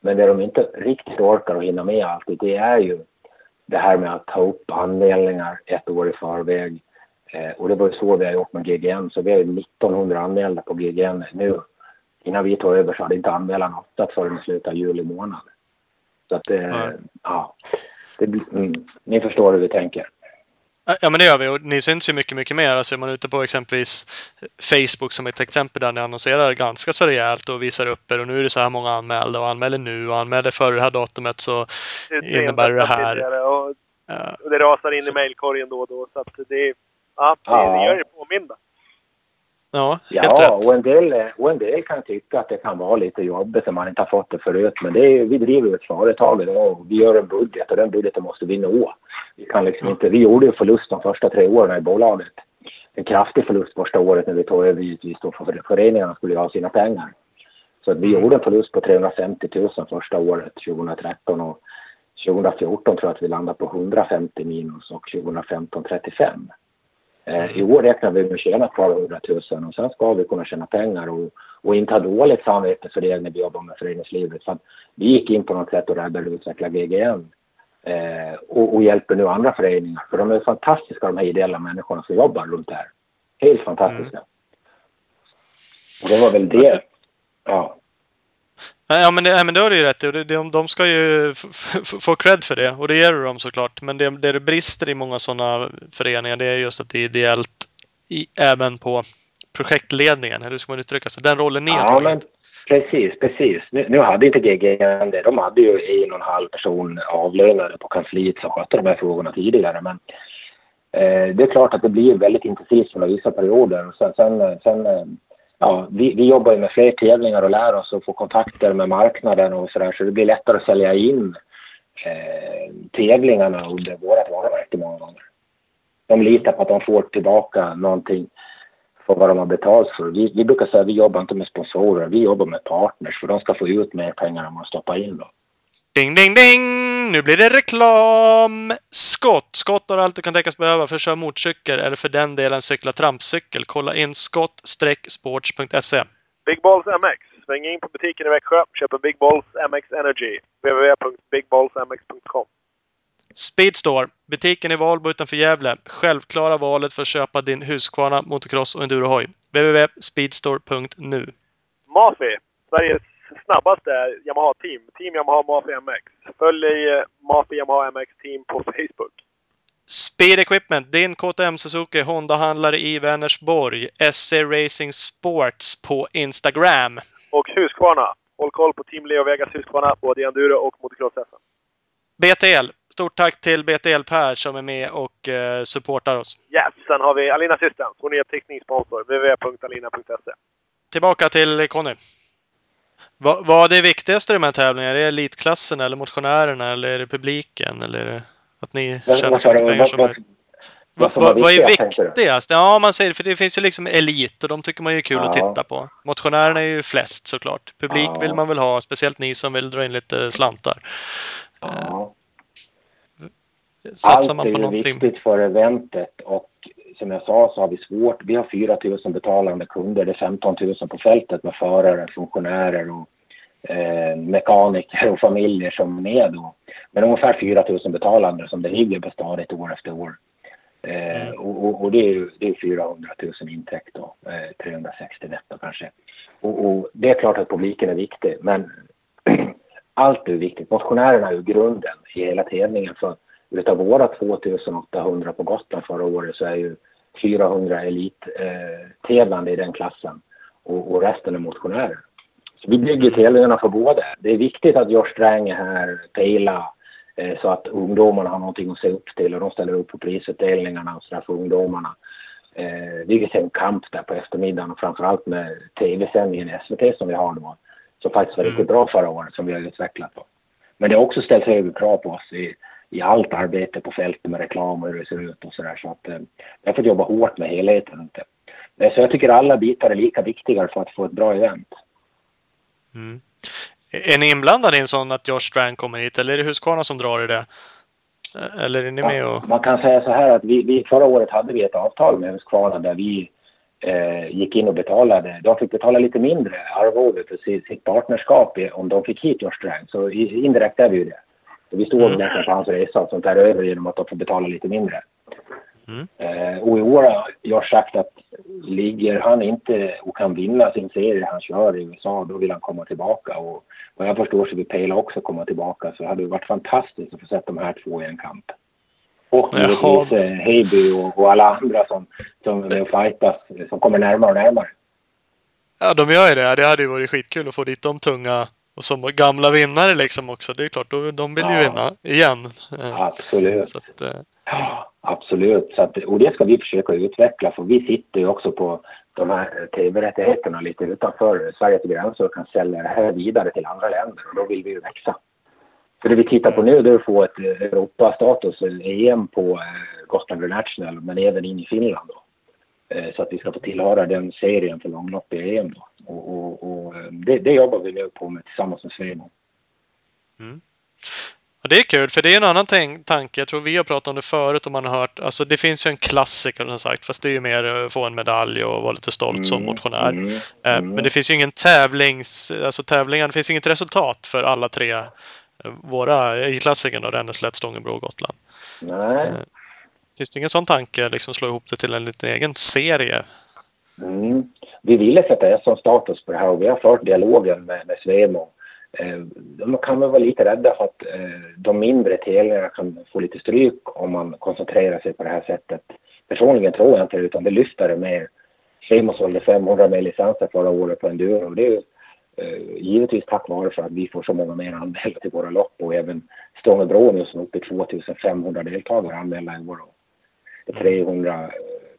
Men det de inte riktigt orkar och hinner med alltid, det är ju det här med att ta upp anmälningar ett år i förväg. Eh, och det var ju så vi har gjort med GGN, så vi har 1900 anmälda på GGN nu. Innan vi tog över så hade inte anmälan öppnat förrän i slutet av juli månad. Så att det, ja, ja det, mm, ni förstår hur vi tänker. Ja, men det gör vi. Och ni syns ju mycket, mycket mer. Alltså är man ute på exempelvis Facebook som ett exempel där ni annonserar ganska så rejält och visar upp er. Och nu är det så här många anmälda och anmäler nu och anmäler före det här datumet så det innebär det här. Och, ja. och det rasar in så. i mejlkorgen då och då. Så att det, ja, det, det gör er påminda. Ja, ja. Och en, del, och en del kan tycka att det kan vara lite jobbigt om man inte har fått det förut. Men det är, vi driver ett företag och vi gör en budget och den budgeten måste vi nå. Vi, kan liksom inte, vi gjorde ju förlust de första tre åren i bolaget. En kraftig förlust första året när vi tog över givetvis då för föreningarna skulle ha sina pengar. Så vi gjorde en förlust på 350 000 första året, 2013. Och 2014 tror jag att vi landade på 150 minus och 2015 35. Eh, I år räknar vi med att tjäna ett par hundratusen och sen ska vi kunna tjäna pengar och, och inte ha dåligt samvete för det när vi jobbar med föreningslivet. Så vi gick in på något sätt och räddade och utvecklade GGN eh, och, och, hjälper nu andra föreningar. För de är fantastiska de här ideella människorna som jobbar runt det här. Helt fantastiska. Mm. Och det var väl det. Ja. Ja, men det, men det har du ju rätt i. De, de ska ju få cred för det och det ger du dem såklart. Men det, det brister i många sådana föreningar det är just att det är ideellt i, även på projektledningen. Hur ska man uttrycka sig? Den rollen ni tagit. Men, precis, precis. Nu, nu hade inte GGN det. De hade ju en och en halv person avlönade på kansliet som skötte de här frågorna tidigare. Men eh, det är klart att det blir väldigt intensivt under vissa perioder. Sen, sen, sen ja, vi, vi jobbar ju med fler tävlingar och lär oss och får kontakter med marknaden och sådär så det blir lättare att sälja in eh, tävlingarna under vårt varumärke många gånger. De litar på att de får tillbaka någonting för vad de har betalt för. Vi, vi brukar säga att vi jobbar inte med sponsorer, vi jobbar med partners för de ska få ut mer pengar än man stoppar in då. Ding, ding, ding! Nu blir det reklam! Skott! Skott har allt du kan tänkas behöva för att köra motorcykel eller för den delen cykla trampcykel. Kolla in skott-sports.se. Big Balls MX. Sväng in på butiken i Växjö. Köp en Big Balls MX Energy. www.bigballsmx.com Speedstore. Butiken i Valbo utanför Gävle. Självklara valet för att köpa din Husqvarna, motocross och endurohoj. www.speedstore.nu Mafi. Sveriges snabbaste är Yamaha Team. Team Yamaha Mafi MX. Följ eh, Mafi Yamaha MX Team på Facebook. Speed Equipment, din KTM Suzuki Honda-handlare i Vänersborg. SC Racing Sports på Instagram. Och Husqvarna. Håll koll på Team Leo Vegas Husqvarna, både i enduro och motocross -SM. BTL. Stort tack till BTL Per som är med och uh, supportar oss. Yes, sen har vi Alina Systems, vår nya tekniksponsor. www.alina.se. Tillbaka till Conny. Vad, vad är det viktigaste i de här tävlingarna? Är det elitklassen eller motionärerna eller är det publiken? Eller att ni tjänar så mycket pengar som möjligt? Va, va, vad är viktigast? Ja, man säger för det finns ju liksom elit och de tycker man är kul ja. att titta på. Motionärerna är ju flest såklart. Publik ja. vill man väl ha, speciellt ni som vill dra in lite slantar. Ja. Satsar man på Allt är ju viktigt för eventet och som jag sa så har vi svårt. Vi har 4 000 betalande kunder. Det är 15 000 på fältet med förare, funktionärer och eh, mekaniker och familjer som är med då. Men ungefär 4 000 betalande som det ligger på stadigt år efter år. Eh, mm. och, och, och, det är ju det är 400 000 intäkt då, eh, 360 netto kanske. Och, och, det är klart att publiken är viktig, men allt är viktigt. Motionärerna är ju grunden i hela tävlingen. För utav våra 2800 på Gotland förra året så är ju 400 elittävlande eh, i den klassen och, och resten är motionärer. Så vi bygger tävlingarna för båda. Det är viktigt att Josh Sträng är här, Pela, eh, så att ungdomarna har någonting att se upp till och de ställer upp på prisutdelningarna och sådär för ungdomarna. Eh, vi vill se en kamp där på eftermiddagen och framförallt med tv-sändningen i SVT som vi har då. Som faktiskt var riktigt bra förra året som vi har utvecklat. Då. Men det har också ställt högre krav på oss i, i allt arbete på fältet med reklam och hur det ser ut och sådär. Så att eh, jag har fått jobba hårt med helheten. Inte. Eh, så jag tycker alla bitar är lika viktiga för att få ett bra event. Mm. Är ni inblandade i en sån att Josh Strang kommer hit eller är det Husqvarna som drar i det? Eh, eller är ni med och... Man kan säga så här att vi, vi förra året hade vi ett avtal med Husqvarna där vi eh, gick in och betalade. De fick betala lite mindre arvode för sitt, partnerskap om de fick hit Josh Strang. Så indirekt är vi ju det. Vi står mm. nästan på hans resa och sånt där över genom att de får betala lite mindre. Mm. Eh, och i år har jag sagt att ligger han inte och kan vinna sin serie han kör i USA, då vill han komma tillbaka. Och vad jag förstår så vill Pela också komma tillbaka. Så det hade varit fantastiskt att få sätta de här två i en kamp. Och givetvis eh, Heiby och, och, alla andra som, som är fightas, som kommer närmare och närmare. Ja, de gör ju det. Det hade ju varit skitkul att få dit de tunga och som gamla vinnare liksom också. Det är klart, de vill ju ja. vinna igen. Absolut. Så att, eh, Ja, absolut. Så att, och det ska vi försöka utveckla för vi sitter ju också på de här tv-rättigheterna lite utanför Sveriges gränser och kan sälja det här vidare till andra länder och då vill vi ju växa. För det vi tittar på nu är att få ett Europastatus, EM på eh, Gotland International men även in i Finland då. Eh, så att vi ska få tillhöra den serien för långlopp i EM då. Och, och, och eh, det, det, jobbar vi nu på med tillsammans med Svemo. Mm. Och det är kul, för det är en annan tanke. Jag tror vi har pratat om det förut och man har hört. Alltså det finns ju en klassiker som sagt, fast det är ju mer att få en medalj och vara lite stolt mm, som motionär. Mm, eh, mm. Men det finns ju ingen tävlings... Alltså tävlingar, det finns inget resultat för alla tre eh, våra i klassiken då, Ränneslätt, Stångebro och Gotland. Nej. Eh, finns det ingen sån tanke, liksom slå ihop det till en liten egen serie? Mm. Vi ville sätta som status på det här och vi har fört dialogen med, med Svemo eh, de kan väl vara lite rädda för att eh, de mindre tävlingarna kan få lite stryk om man koncentrerar sig på det här sättet. Personligen tror jag inte det, utan det lyfter det mer. Svemo sålde 500 mer licenser förra året på enduro och det är eh, givetvis tack vare för att vi får så många mer anmälda till våra lopp och även Stångebro nu som är uppe i 2500 deltagare anmälda i år. 300,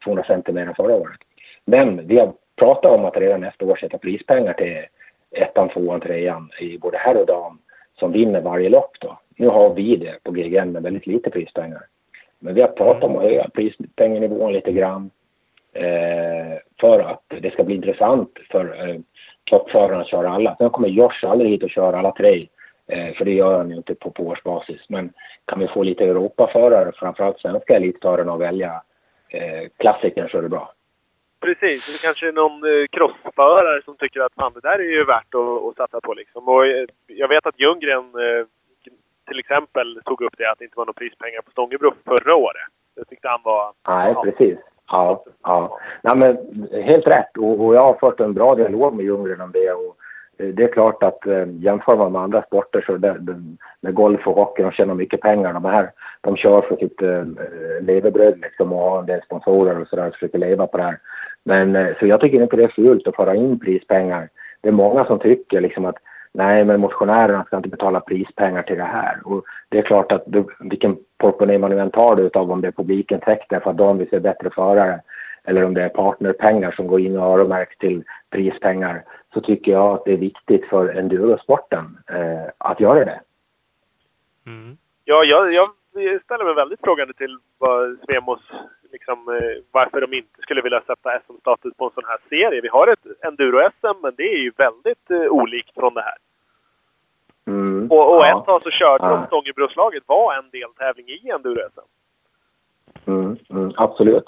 250 mer än förra året. Men vi har pratat om att redan nästa år sätta prispengar till ettan, tvåan, trean i både herr och dam som vinner varje lopp då. Nu har vi det på GGN med väldigt lite prispengar. Men vi har pratat om att höja prispengenivån lite grann eh, för att det ska bli intressant för eh, toppförarna att köra alla. Sen kommer Josh aldrig hit och köra alla tre, eh, för det gör han ju inte på, på årsbasis. Men kan vi få lite Europaförare, framförallt svenska elitförare, att välja eh, klassikern så är det bra. Precis, det kanske är någon eh, crossförare som tycker att fan, det där är ju värt att, att satsa på. Liksom. Och eh, jag vet att Ljunggren eh, till exempel tog upp det att det inte var några prispengar på Stångebro förra året. Det tyckte han var... Nej, ja. precis. Ja, ja. Nej, men helt rätt. Och, och, jag har fört en bra dialog med Ljunggren om det. Och det är klart att eh, jämför man med andra sporter så det, det, med golf och hockey, de tjänar mycket pengar. De här, de kör för sitt eh, levebröd liksom och har en del sponsorer och sådär och försöker leva på det här. Men eh, så jag tycker inte det är fult att föra in prispengar. Det är många som tycker liksom att nej, men motionärerna ska inte betala prispengar till det här. Och det är klart att du, vilken portmonnä man än tar det utav, om det är publikintäkter för att de vill se bättre förare eller om det är partnerpengar som går in och öronmärks till prispengar så tycker jag att det är viktigt för endurosporten eh, att göra det. Mm. Ja, jag, jag ställer mig väldigt frågande till vad Svemos liksom, eh, varför de inte skulle vilja sätta SM-status på en sån här serie. Vi har ett enduro-SM, men det är ju väldigt eh, olikt från det här. Mm. Och, och ja. ett tag så körde de Stångebroslaget var en deltävling i enduro-SM. Mm, mm, absolut.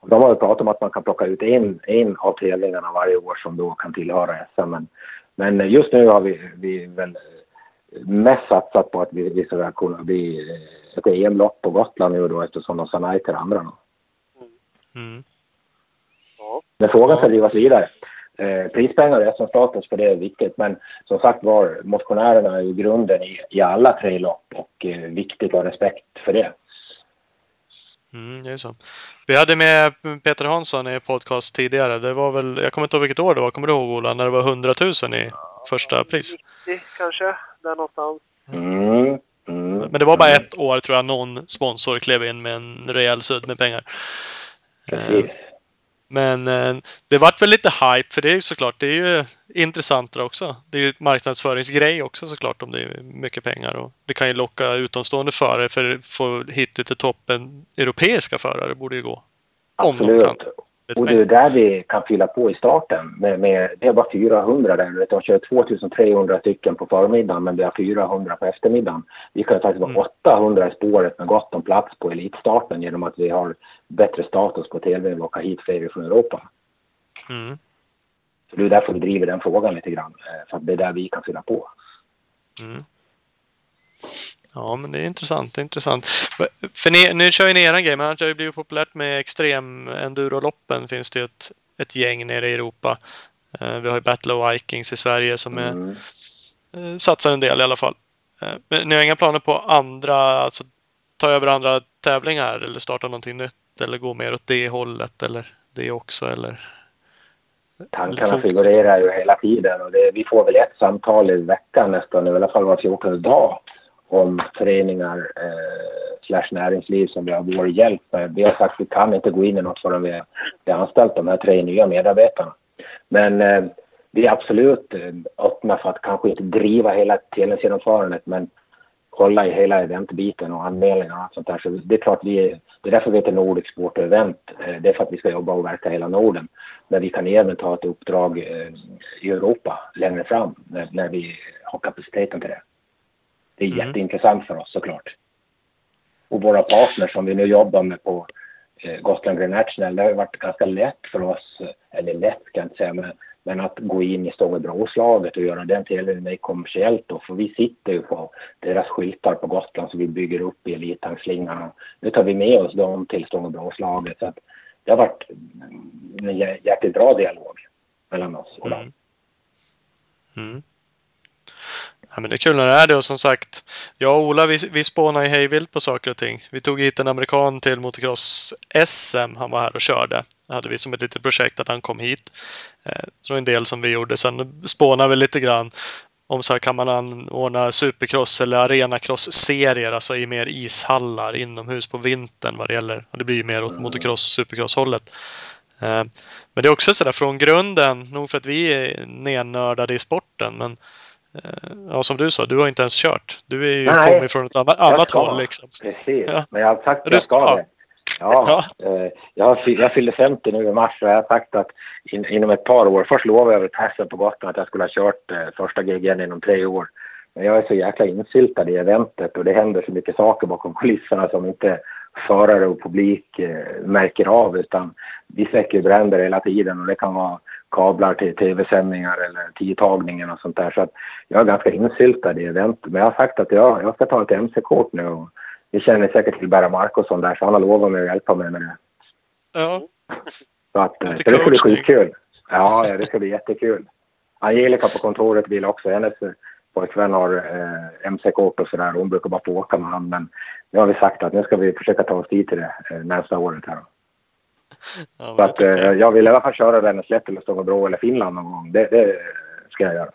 Och de har ju pratat om att man kan plocka ut en, en av tävlingarna varje år som då kan tillhöra SM. Men, men just nu har vi, vi väl mest satsat på att vi, vi ska kunna bli eh, ett EM-lopp på Gotland nu då eftersom de sa nej till det andra. Då. Mm. Ja. Men frågan ska Ja. drivas vidare. Eh, prispengar och SM-status för det är viktigt men som sagt var motionärerna är ju grunden i, i alla tre lopp och eh, viktigt att ha respekt för det. Mm, det är så. Vi hade med Peter Hansson i podcast tidigare. Det var väl, jag kommer inte ihåg vilket år det var. Kommer du ihåg Ola? När det var 100 000 i första pris. 90 kanske, där någonstans. Mm, mm, Men det var bara ett år tror jag någon sponsor klev in med en rejäl sudd med pengar. Eh, Precis. Men eh, det vart väl lite hype för det är ju såklart, det är ju intressantare också. Det är ju ett marknadsföringsgrej också såklart om det är mycket pengar och det kan ju locka utomstående förare för att få hit lite toppen europeiska förare borde ju gå. Om de Absolut. Lite Och det är där vi kan fylla på i starten. Med, med, det är bara 400 där. De kör 2300 stycken på förmiddagen men vi har 400 på eftermiddagen. Vi kan ju faktiskt vara Mm. 800 i spåret med gott om plats på elitstarten genom att vi har bättre status på tv och lockar hit fler från Europa. Mm. Så det är därför vi driver den frågan lite grann. eh, För att det är där vi kan fylla på. Mm. Ja, men det är intressant. Det är intressant. För ni, nu kör ju ni eran grej, men det har ju blivit populärt med extrem enduroloppen. Finns det ju ett, ett gäng nere i Europa. Eh, Vi har ju Battle of Vikings i Sverige som är, Mm. eh, satsar en del i alla fall. Men ni har inga planer på andra, alltså ta över andra tävlingar eller starta någonting nytt eller gå mer åt det hållet eller det också eller? Tankarna figurerar ju hela tiden och det, vi får väl ett samtal i veckan nästan, i alla fall var 14 dag om föreningar eh, slash näringsliv som vi har vår hjälp med. Vi har sagt att vi kan inte gå in i något förrän vi har vi har anställt de här tre nya medarbetarna. Men eh, vi är absolut eh, öppna för att kanske inte driva hela tävlingsgenomförandet men hålla i hela eventbiten och anmälningar och allt sånt där. Så det är klart vi är, det är därför vi heter Nordic Sport och Event. Eh, Det är för att vi ska jobba och verka i hela Norden. Men vi kan även ta ett uppdrag eh, i Europa längre fram när, när vi har kapaciteten till det. Det är Mm. jätteintressant för oss såklart. Och våra partners som vi nu jobbar med på eh, Gotland Grand National, det har varit ganska lätt för oss, eller lätt kan jag inte säga, men, men att gå in i Stångebroslaget och göra den tävlingen mer kommersiellt då, för vi sitter ju på deras skyltar på Gotland som vi bygger upp i elittankslingarna. Nu tar vi med oss dem till Stångebroslaget så att det har varit en jäkligt bra dialog mellan oss och dem. Mm. Mm. Ja, men det är kul när det är det och som sagt, jag och Ola vi, vi spånar ju hejvilt på saker och ting. Vi tog hit en amerikan till motocross-SM. Han var här och körde. Det hade vi som ett litet projekt att han kom hit. Eh, så en del som vi gjorde. Sen spånar vi lite grann om så här kan man anordna supercross eller arenacross-serier, alltså i mer ishallar inomhus på vintern vad det gäller. Och det blir ju mer åt motocross, supercross-hållet. Eh, Men det är också sådär från grunden, nog för att vi är nernördade i sporten, men ja, som du sa, du har inte ens kört. Du är ju Nej, kommit från ett annat, annat håll liksom. Precis, Ja. men jag har sagt Ja, att jag ska ska. det. Ja, eh, jag, jag fyllde 50 nu i mars och jag har sagt att in, inom ett par år, först lovade jag över passen på Gotland att jag skulle ha kört eh, första gigen inom tre år. Men jag är så jäkla insyltad i eventet och det händer så mycket saker bakom kulisserna som inte förare och publik eh, märker av utan vi släcker bränder hela tiden och det kan vara kablar till tv-sändningar eller tidtagningen och sånt där. Så att jag är ganska insyltad i eventet. Men jag har sagt att jag, jag ska ta ett MC-kort nu och vi känner säkert till Berra Markusson där så han har lovat mig att hjälpa mig med det. Ja, Så, att, eh, så det ska bli skitkul. Ja, ja, det ska bli jättekul. Angelica på kontoret vill också. Hennes eh, pojkvän har eh, MC-kort och sådär. Hon brukar bara få åka med han. Men nu har vi sagt att nu ska vi försöka ta oss dit till det eh, nästa året här. Ja Så att eh, jag. jag vill i alla fall köra Vänerslätt eller Stångebro eller Finland någon gång. Det, det ska jag göra.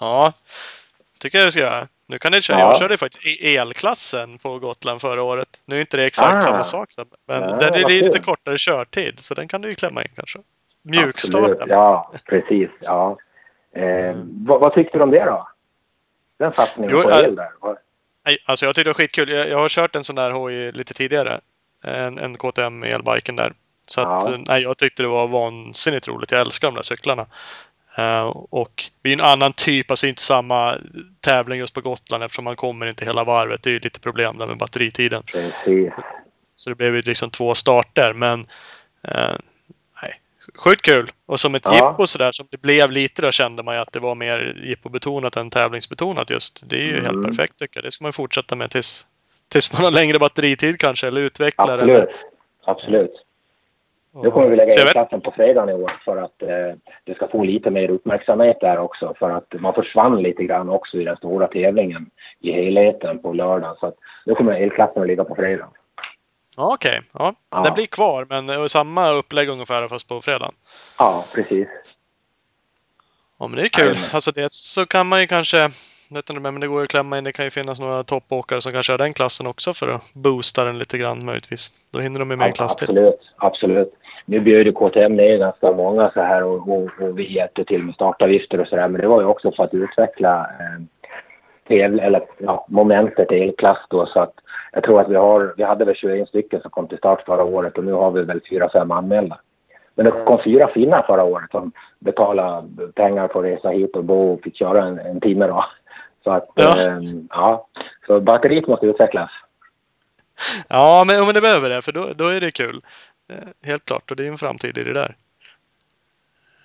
Ja, tycker jag det ska göra. Nu kan ni köra. Ja. Jag körde faktiskt i elklassen på Gotland förra året. Nu är inte det exakt Ah. samma sak, men Ja, den är lite kul. kortare körtid, så den kan du ju klämma in kanske. Mjukstarten. Ja, precis. Ja. Eh, vad, vad tyckte du om det då? Den satsningen Jo, på el där. Alltså jag tyckte det var skitkul. Jag, jag har kört en sån där hoj lite tidigare. En, en KTM elbiken där. Så att, Ja. nej, jag tyckte det var vansinnigt roligt. Jag älskar de där cyklarna. Eh, och det är en annan typ, alltså inte samma tävling just på Gotland eftersom man kommer inte hela varvet. Det är ju lite problem där med batteritiden. Precis. Så det blev ju liksom två starter, men eh, nej, sjukt kul. Och som ett Ja. jippo sådär som det blev lite då kände man ju att det var mer jippobetonat än tävlingsbetonat just. Det är ju helt Mm. perfekt tycker jag. Det ska man fortsätta med tills, tills man har längre batteritid kanske, eller utvecklar. Absolut. Eller, Absolut. Nu kommer vi lägga Så jag in vet- klassen på fredagen i år för att eh, det ska få lite mer uppmärksamhet där också. För att man försvann lite grann också i den stora tävlingen i helheten på lördagen. Så att nu kommer elklassen att ligga på fredag. Ja, okej. Ja. Ja. Den blir kvar, men eh, samma upplägg ungefär fast på fredagen. Ja, precis. Ja, men det är kul. Alltså det så kan man ju kanske... Vet inte, men det går ju att klämma in. Det kan ju finnas några toppåkare som kanske har den klassen också för att boosta den lite grann möjligtvis. Då hinner de ju med en klass till. Absolut, absolut. Nu bjöd ju KTM ner ganska många så här och, och, och vi hjälpte till med startavgifter och så där. Men det var ju också för att utveckla eh, tävl- eller, ja, momentet elklass då. Så att jag tror att vi har, vi hade väl 21 stycken som kom till start förra året och nu har vi väl 4-5 anmälda. Men det kom fyra finnar förra året som betalade pengar för att resa hit och bo och fick köra en, en timme då. Så att, Ja. ja. ja. Så batteriet måste utvecklas. Ja, men, men det behöver det, för då, då är det kul. Eh, Helt klart, och det är en framtid i det där.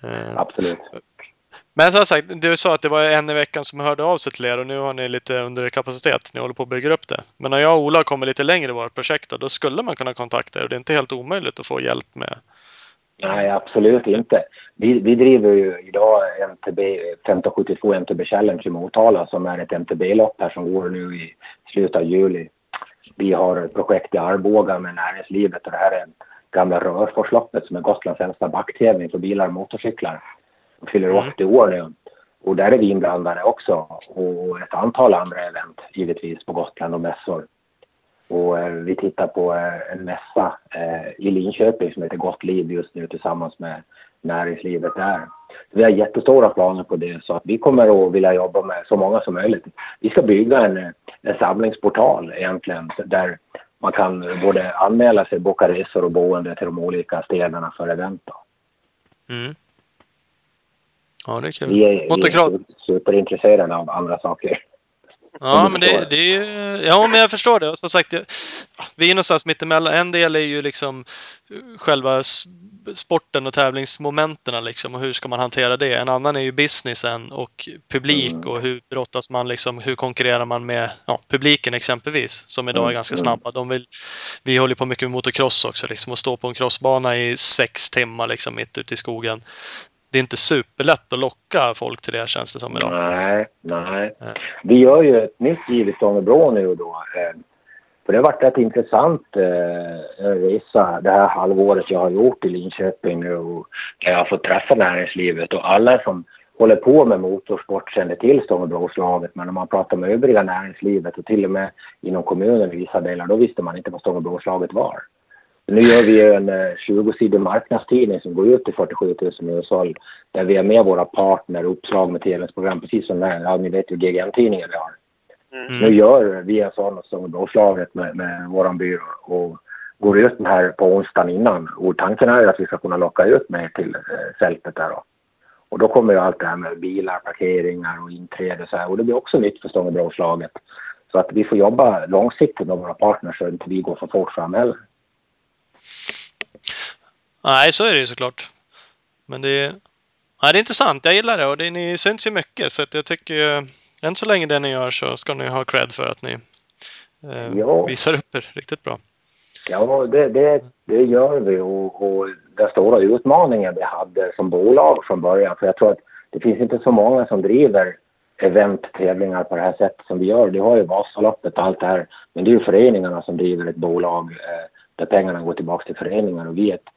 Eh, Absolut. Men som sagt, du sa att det var en i veckan som hörde av sig till er och nu har ni lite under kapacitet. Ni håller på att bygga upp det. Men när jag och Ola kommer lite längre i vårt projekt då, då skulle man kunna kontakta er. Det är inte helt omöjligt att få hjälp med. Nej, absolut inte. Vi, vi driver ju idag MTB, 1572 MTB Challenge i Motala som är ett MTB-lopp här som går nu i slutet av juli. Vi har ett projekt i Arboga med näringslivet och det här är gamla Rörforsloppet som är Gotlands äldsta backtävling för bilar och motorcyklar. De fyller Mm. 80 år nu. Och där är vi inblandade också och ett antal andra event givetvis på Gotland och mässor. Och eh, vi tittar på eh, en mässa eh, i Linköping som heter Gott liv just nu tillsammans med näringslivet där. Vi har jättestora planer på det så att vi kommer att vilja jobba med så många som möjligt. Vi ska bygga en, en samlingsportal egentligen där man kan både anmäla sig, boka resor och boende till de olika städerna för event. Mm. Ja, det är kul. Vi är, vi är superintresserade av andra saker. Ja, men det, det är ju... Ja, men jag förstår det. Och som sagt, vi är någonstans mittemellan. En del är ju liksom eh, själva sporten och tävlingsmomenten liksom och hur ska man hantera det. En annan är ju businessen och publik Mm. och hur brottas man liksom, hur konkurrerar man med ja, publiken exempelvis som idag är Mm, ganska mm. snabba. De vill, vi håller på mycket med motocross också liksom och stå på en crossbana i sex timmar liksom mitt ute i skogen. Det är inte superlätt att locka folk till det känns det som idag. Nej, nej. Nej. Vi gör ju ett nytt giv i Stångebro nu då. eh, För det har varit rätt intressant eh, resa det här halvåret jag har gjort i Linköping nu och där jag har fått träffa näringslivet och alla som håller på med motorsport känner till Stångebroslaget men när man pratar med övriga näringslivet och till och med inom kommunen i vissa delar då visste man inte vad Stångebroslaget var. Nu gör vi ju en eh, 20-sidig marknadstidning som går ut till 47 000 hushåll där vi är med våra partner, uppslag med tävlingsprogram, precis som här, ja, ni vet ju GGN-tidningen vi har. Nu Mm. gör vi en sån som Blåslaget med, med våran byrå och går ut med här på onsdagen innan. Och tanken är att vi ska kunna locka ut mer till eh, fältet där då. Och då kommer ju allt det här med bilar, parkeringar och inträde och så här. Och det blir också nytt för Stångebroslaget. Så att vi får jobba långsiktigt med våra partners så att inte vi går för fort fram heller. Nej, så är det ju såklart. Men det är, nej, det är intressant. Jag gillar det och det, ni syns ju mycket så att jag tycker ju, än så länge det ni gör så ska ni ha cred för att ni eh, Ja. visar upp er riktigt bra. Ja, det, det, det gör vi och, och den stora utmaningen vi hade som bolag från början, för jag tror att det finns inte så många som driver event, tävlingar på det här sättet som vi gör. Du har ju Vasaloppet och allt det här, men det är ju föreningarna som driver ett bolag eh, där pengarna går tillbaka till föreningar och vi är ett,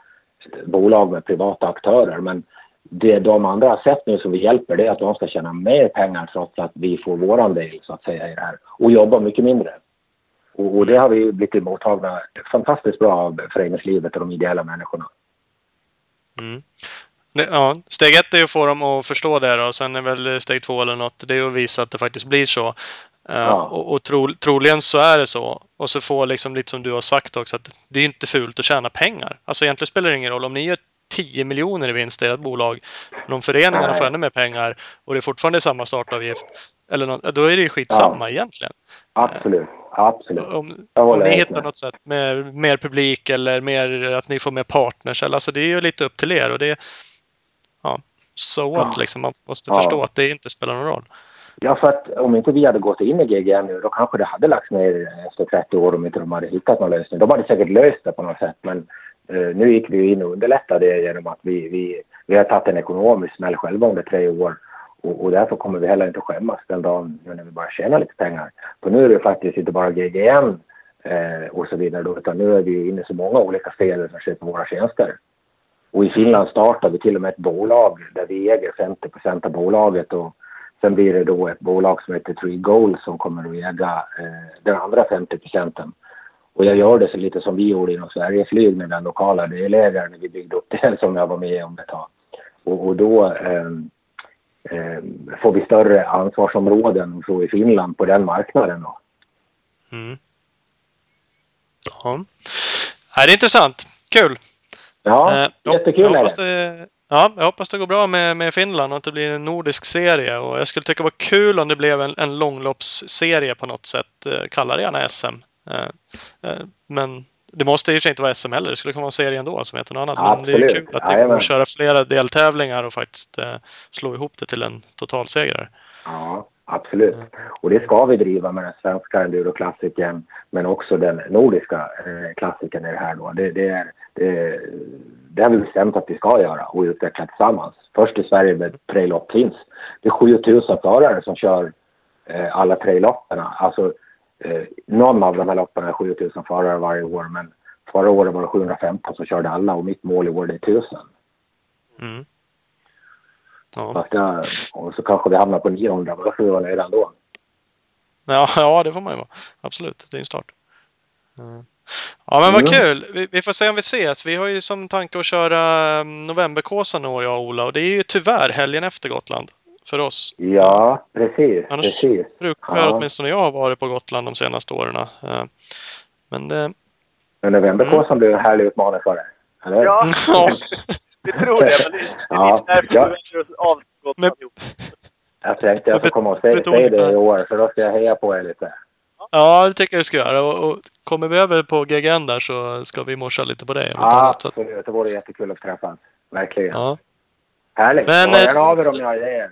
bolag med privata aktörer. Men det de andra har sett nu som vi hjälper det är att de ska tjäna mer pengar trots att vi får våran del så att säga i det här och jobba mycket mindre. Och, och det har vi blivit mottagna fantastiskt bra av föreningslivet och de ideella människorna. Mm. Det, ja, steg ett är att få dem att förstå det och sen är väl steg två eller något, det är att visa att det faktiskt blir så. Eh, Ja. Och, och tro, troligen så är det så. Och så får liksom lite som du har sagt också att det är inte fult att tjäna pengar. Alltså egentligen spelar det ingen roll om ni gör 10 miljoner i vinst i ert bolag. Men om föreningarna Nej. får ännu mer pengar och det är fortfarande samma startavgift. Eller något, då är det ju skitsamma egentligen. Absolut. Absolut. Om, om ni hittar med. något sätt med mer publik eller mer att ni får mer partners. Alltså det är ju lite upp till er. Och det, ja, so what Ja. liksom. Man måste Ja. förstå att det inte spelar någon roll. Ja, för att om inte vi hade gått in i GGN nu, då kanske det hade lagts ner efter 30 år om inte de hade hittat någon lösning. De hade säkert löst det på något sätt, men eh, nu gick vi in och underlättade det genom att vi, vi, vi har tagit en ekonomisk smäll själva under tre år. Och, och därför kommer vi heller inte att skämmas den dagen nu när vi börjar tjäna lite pengar. För nu är det faktiskt inte bara GGN eh, och så vidare då, utan nu är vi inne i så många olika städer som köper våra tjänster. Och i Finland startade vi till och med ett bolag där vi äger 50% av bolaget och sen blir det då ett bolag som heter Tree Gold som kommer att äga eh, den andra 50 procenten. Och jag gör det så lite som vi gjorde inom Sverigeflyg med den lokala delägaren när vi byggde upp det som jag var med om ett tag. Och, och då ehm, ehm, får vi större ansvarsområden och så i Finland på den marknaden då. Mm. Ja. Det är intressant. Kul! Ja, Eh, jag- jättekul jag är hoppas det. Ja, jag hoppas det går bra med, med Finland och att det blir en nordisk serie. Och jag skulle tycka det var kul om det blev en, en långloppsserie på något sätt. Eh, Kalla det gärna SM. Eh, eh, Men det måste i och för sig inte vara SM heller. Det skulle kunna vara en serie ändå som heter något annat. Men det är kul att det går att köra flera deltävlingar och faktiskt slå ihop det till en totalsegrare. Ja, absolut. Och det ska vi driva med den svenska enduroklassikern men också den nordiska klassikern i det här då. Det, det, är, det, det har vi bestämt att vi ska göra och utveckla tillsammans. Först i Sverige med traillopp finns. Det är 7000 förare som kör eh, alla trailoppen. Alltså eh, någon av de här loppen är 7000 förare varje år men förra året var det 715 som körde alla och mitt mål i år är 1000. Mm. Ja. Jag, och så kanske vi hamnar på 900 men då får vi vara nöjda ändå. Ja, ja, det får man ju vara. Absolut, det är en start. Eh, Ja, men vad Mm. kul! Vi, vi får se om vi ses. Vi har ju som tanke att köra um, Novemberkåsan i år, jag och Ola. Och det är ju tyvärr helgen efter Gotland. För oss. Ja, precis. Annars precis. brukar Ja. åtminstone jag ha varit på Gotland de senaste åren. Eh, Men det... Men novemberkåsan blir en härlig utmaning för dig. Eller? Ja, vi tror det. Men det, det Ja, är därför ja. vi väljer oss Men- ihop. Jag tänkte jag Bet- ska komma och se det i år, för då ska jag heja på er lite. Ja, det tycker jag du ska göra. Och, och kommer vi över på GGN där så ska vi morsa lite på dig. Ja, annat. Så- absolut. Det vore jättekul att träffas. Verkligen. Ja. Härligt. Men, eh, Hör av er om ni har idéer.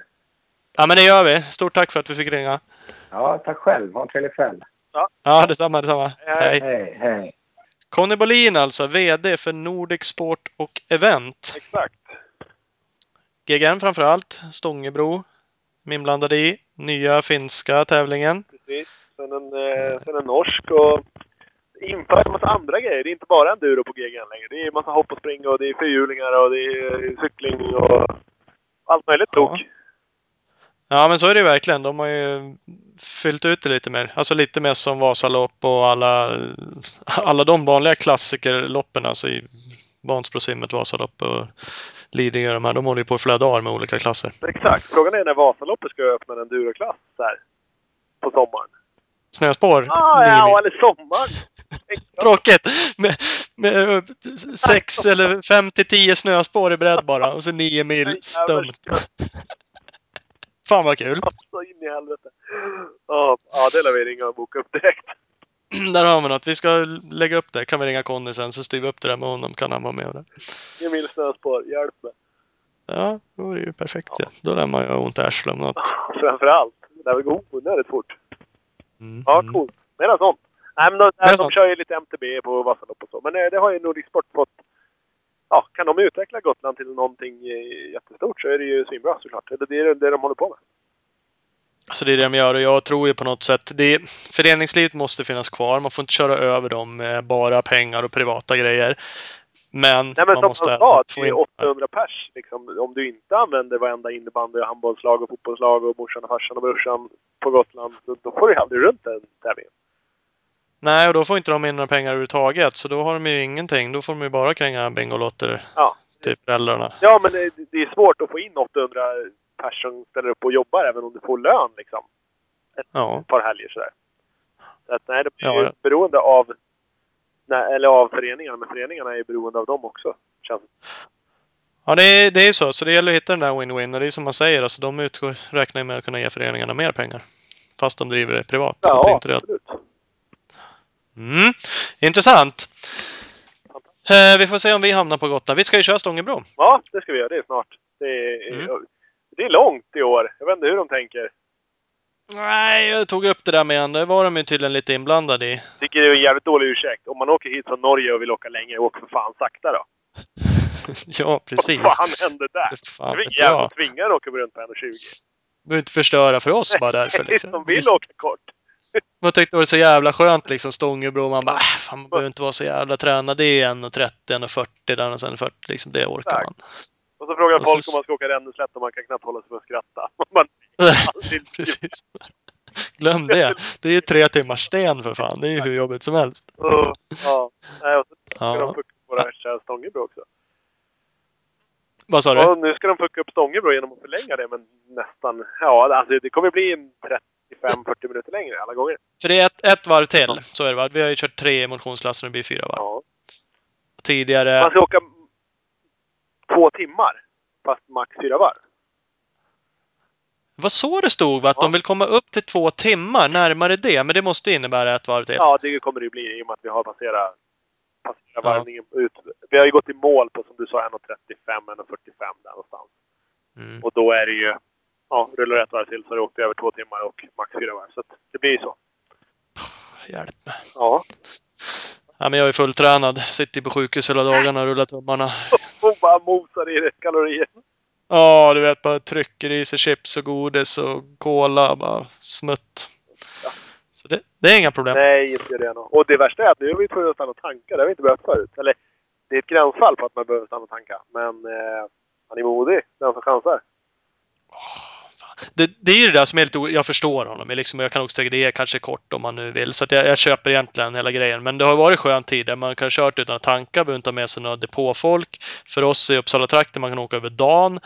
ja, men det gör vi. Stort tack för att vi fick ringa. Ja, tack själv. Ha en trevlig kväll. Ja, detsamma, detsamma. Hej. Hej. Hej, hej. Conny Bolin alltså, VD för Nordic Sport och Event. Exakt. GGN framför allt, Stångebro inblandade i. Nya finska tävlingen. Precis. Sen en, eh, sen en norsk och inför en massa andra grejer. Det är inte bara enduro på GGN längre. Det är en massa hopp och spring och det är fyrhjulingar och det är cykling och allt möjligt Ja. tok. Ja, men så är det verkligen. De har ju fyllt ut det lite mer. Alltså lite mer som Vasalopp och alla, alla de vanliga klassikerloppen. Alltså i Vansbrosimmet, Vasalopp och Lidingö. De här, de håller ju på i flera dagar med olika klasser. Exakt. Frågan är när Vasaloppet ska öppna en enduroklass där. På sommaren. Snöspår, Ah, ja, eller sommaren! Tråkigt! Med, med sex eller fem till tio snöspår i bredd bara och så nio mil stumt. Fan vad kul! Så in i helvete. Ja, det lär vi ringa och boka upp direkt. Där har vi något. Vi ska lägga upp det. Kan vi ringa Conny sen så styr vi upp det där med honom. Kan han vara med och det. Nio mil snöspår. Hjälp mig. Ja, då är det ju perfekt. Ja. Då lär man ju ha ont i arslet om något. Framförallt. Det lär väl gå onödigt fort. Mm. Ja, mm. coolt. Mera sånt. Nej, men de, de sånt. kör ju lite MTB på Vasalopp och så. Men eh, det har ju Nordic Sport fått... Ja, kan de utveckla Gotland till någonting eh, jättestort så är det ju svinbra såklart. Det är det de håller på med. Så det är det de gör och jag tror ju på något sätt det föreningslivet måste finnas kvar. Man får inte köra över dem med bara pengar och privata grejer. Men, Nej men man som måste han sa, det är in... 800 pers. Liksom, om du inte använder varenda innebandy och handbollslag och fotbollslag och morsan och farsan och brorsan på Gotland, då, då får du ju aldrig runt den tävlingen. Nej, och då får inte de in några pengar överhuvudtaget. Så då har de ju ingenting. Då får de ju bara kränga Bingolotter Ja. till föräldrarna. Ja, men det, det är svårt att få in 800 pers som ställer upp och jobbar även om du får lön liksom. Ja. ett par helger sådär. Så att nej, de är Ja, ju ja. beroende av, nej, eller av föreningarna, men föreningarna är ju beroende av dem också. Känns det. Ja, det är, det är så. Så det gäller att hitta den där win-win. Och det är som man säger, alltså de utgår, räknar med att kunna ge föreningarna mer pengar. Fast de driver det privat. så det är Ja, inte det. absolut. Mm. Intressant. Eh, vi får se om vi hamnar på Gotland. Vi ska ju köra Stångebro. Ja, det ska vi göra. Det är snart. Det är, Mm. det är långt i år. Jag vet inte hur de tänker. Nej, jag tog upp det där med han. Det var de ju tydligen lite inblandade i. Tycker det är en jävligt dålig ursäkt. Om man åker hit från Norge och vill åka längre, åk för fan sakta då. ja, precis. Vad fan hände där? Det Det fan är vet väl jävla jag. att åka runt på 1,20. behöver inte förstöra för oss bara därför. Liksom. Som vill Visst, åka kort. Man tyckte det var så jävla skönt liksom, Stångebro. Man bara, äh, fan, man behöver inte vara så jävla tränad. Det är 1.30, 1.40 där och sen 40 liksom. Det orkar Exakt. man. Och så frågar Och så- folk om man ska åka Ränneslätt och man kan knappt hålla sig för att skratta. Man, Precis. Glöm det. Det är ju tre timmars sten för fan. Det är ju hur jobbigt som helst. Uh, ja. Nej, och så ska Ja. de fucka upp våra kära Stångebro också. Vad sa du? Och nu ska de fucka upp Stångebro genom att förlänga det, men nästan... Ja, alltså det kommer bli en 35-40 minuter längre alla gånger. För det är ett, ett varv till. Så är det va? Vi har ju kört tre motionsklasser och det blir fyra varv. Ja. Tidigare... Man ska åka två timmar, fast max fyra varv. Vad så det stod va? Att Ja. de vill komma upp till två timmar närmare det. Men det måste innära ett varv till. Ja, det kommer det ju bli i och med att vi har passerat, passerat Ja. varvningen ut. Vi har ju gått i mål på, som du sa, 1.35, 1.45 där någonstans. Mm. Och då är det ju... Ja, rullar ett varv till så har du åkt över två timmar och max fyra varv. Så det blir ju så. Hjälp mig. Ja. Ja, men jag är fulltränad. Sitter på sjukhus hela dagarna och rullar tummarna. Och bara mosar i dig kalorier. Ja, du vet, bara trycker i sig chips och godis och cola. Bara smutt. Så det, det är inga problem. Nej, inte det nog. Och det värsta är att nu är vi tvungna att stanna och tanka. Det har vi inte behövt förut. Eller, det är ett gränsfall på att man behöver stanna och tanka. Men eh, han är modig, den som chansar. Det, det är ju det där som är lite Jag förstår honom. Jag Liksom, jag kan också tycka det är kanske kort om man nu vill. Så att jag, jag köper egentligen hela grejen. Men det har varit skönt tidigare. Man kan ha kört utan att tanka, behöver inte ha med sig några depåfolk. För oss i Uppsala-trakten, man kan åka över dagen.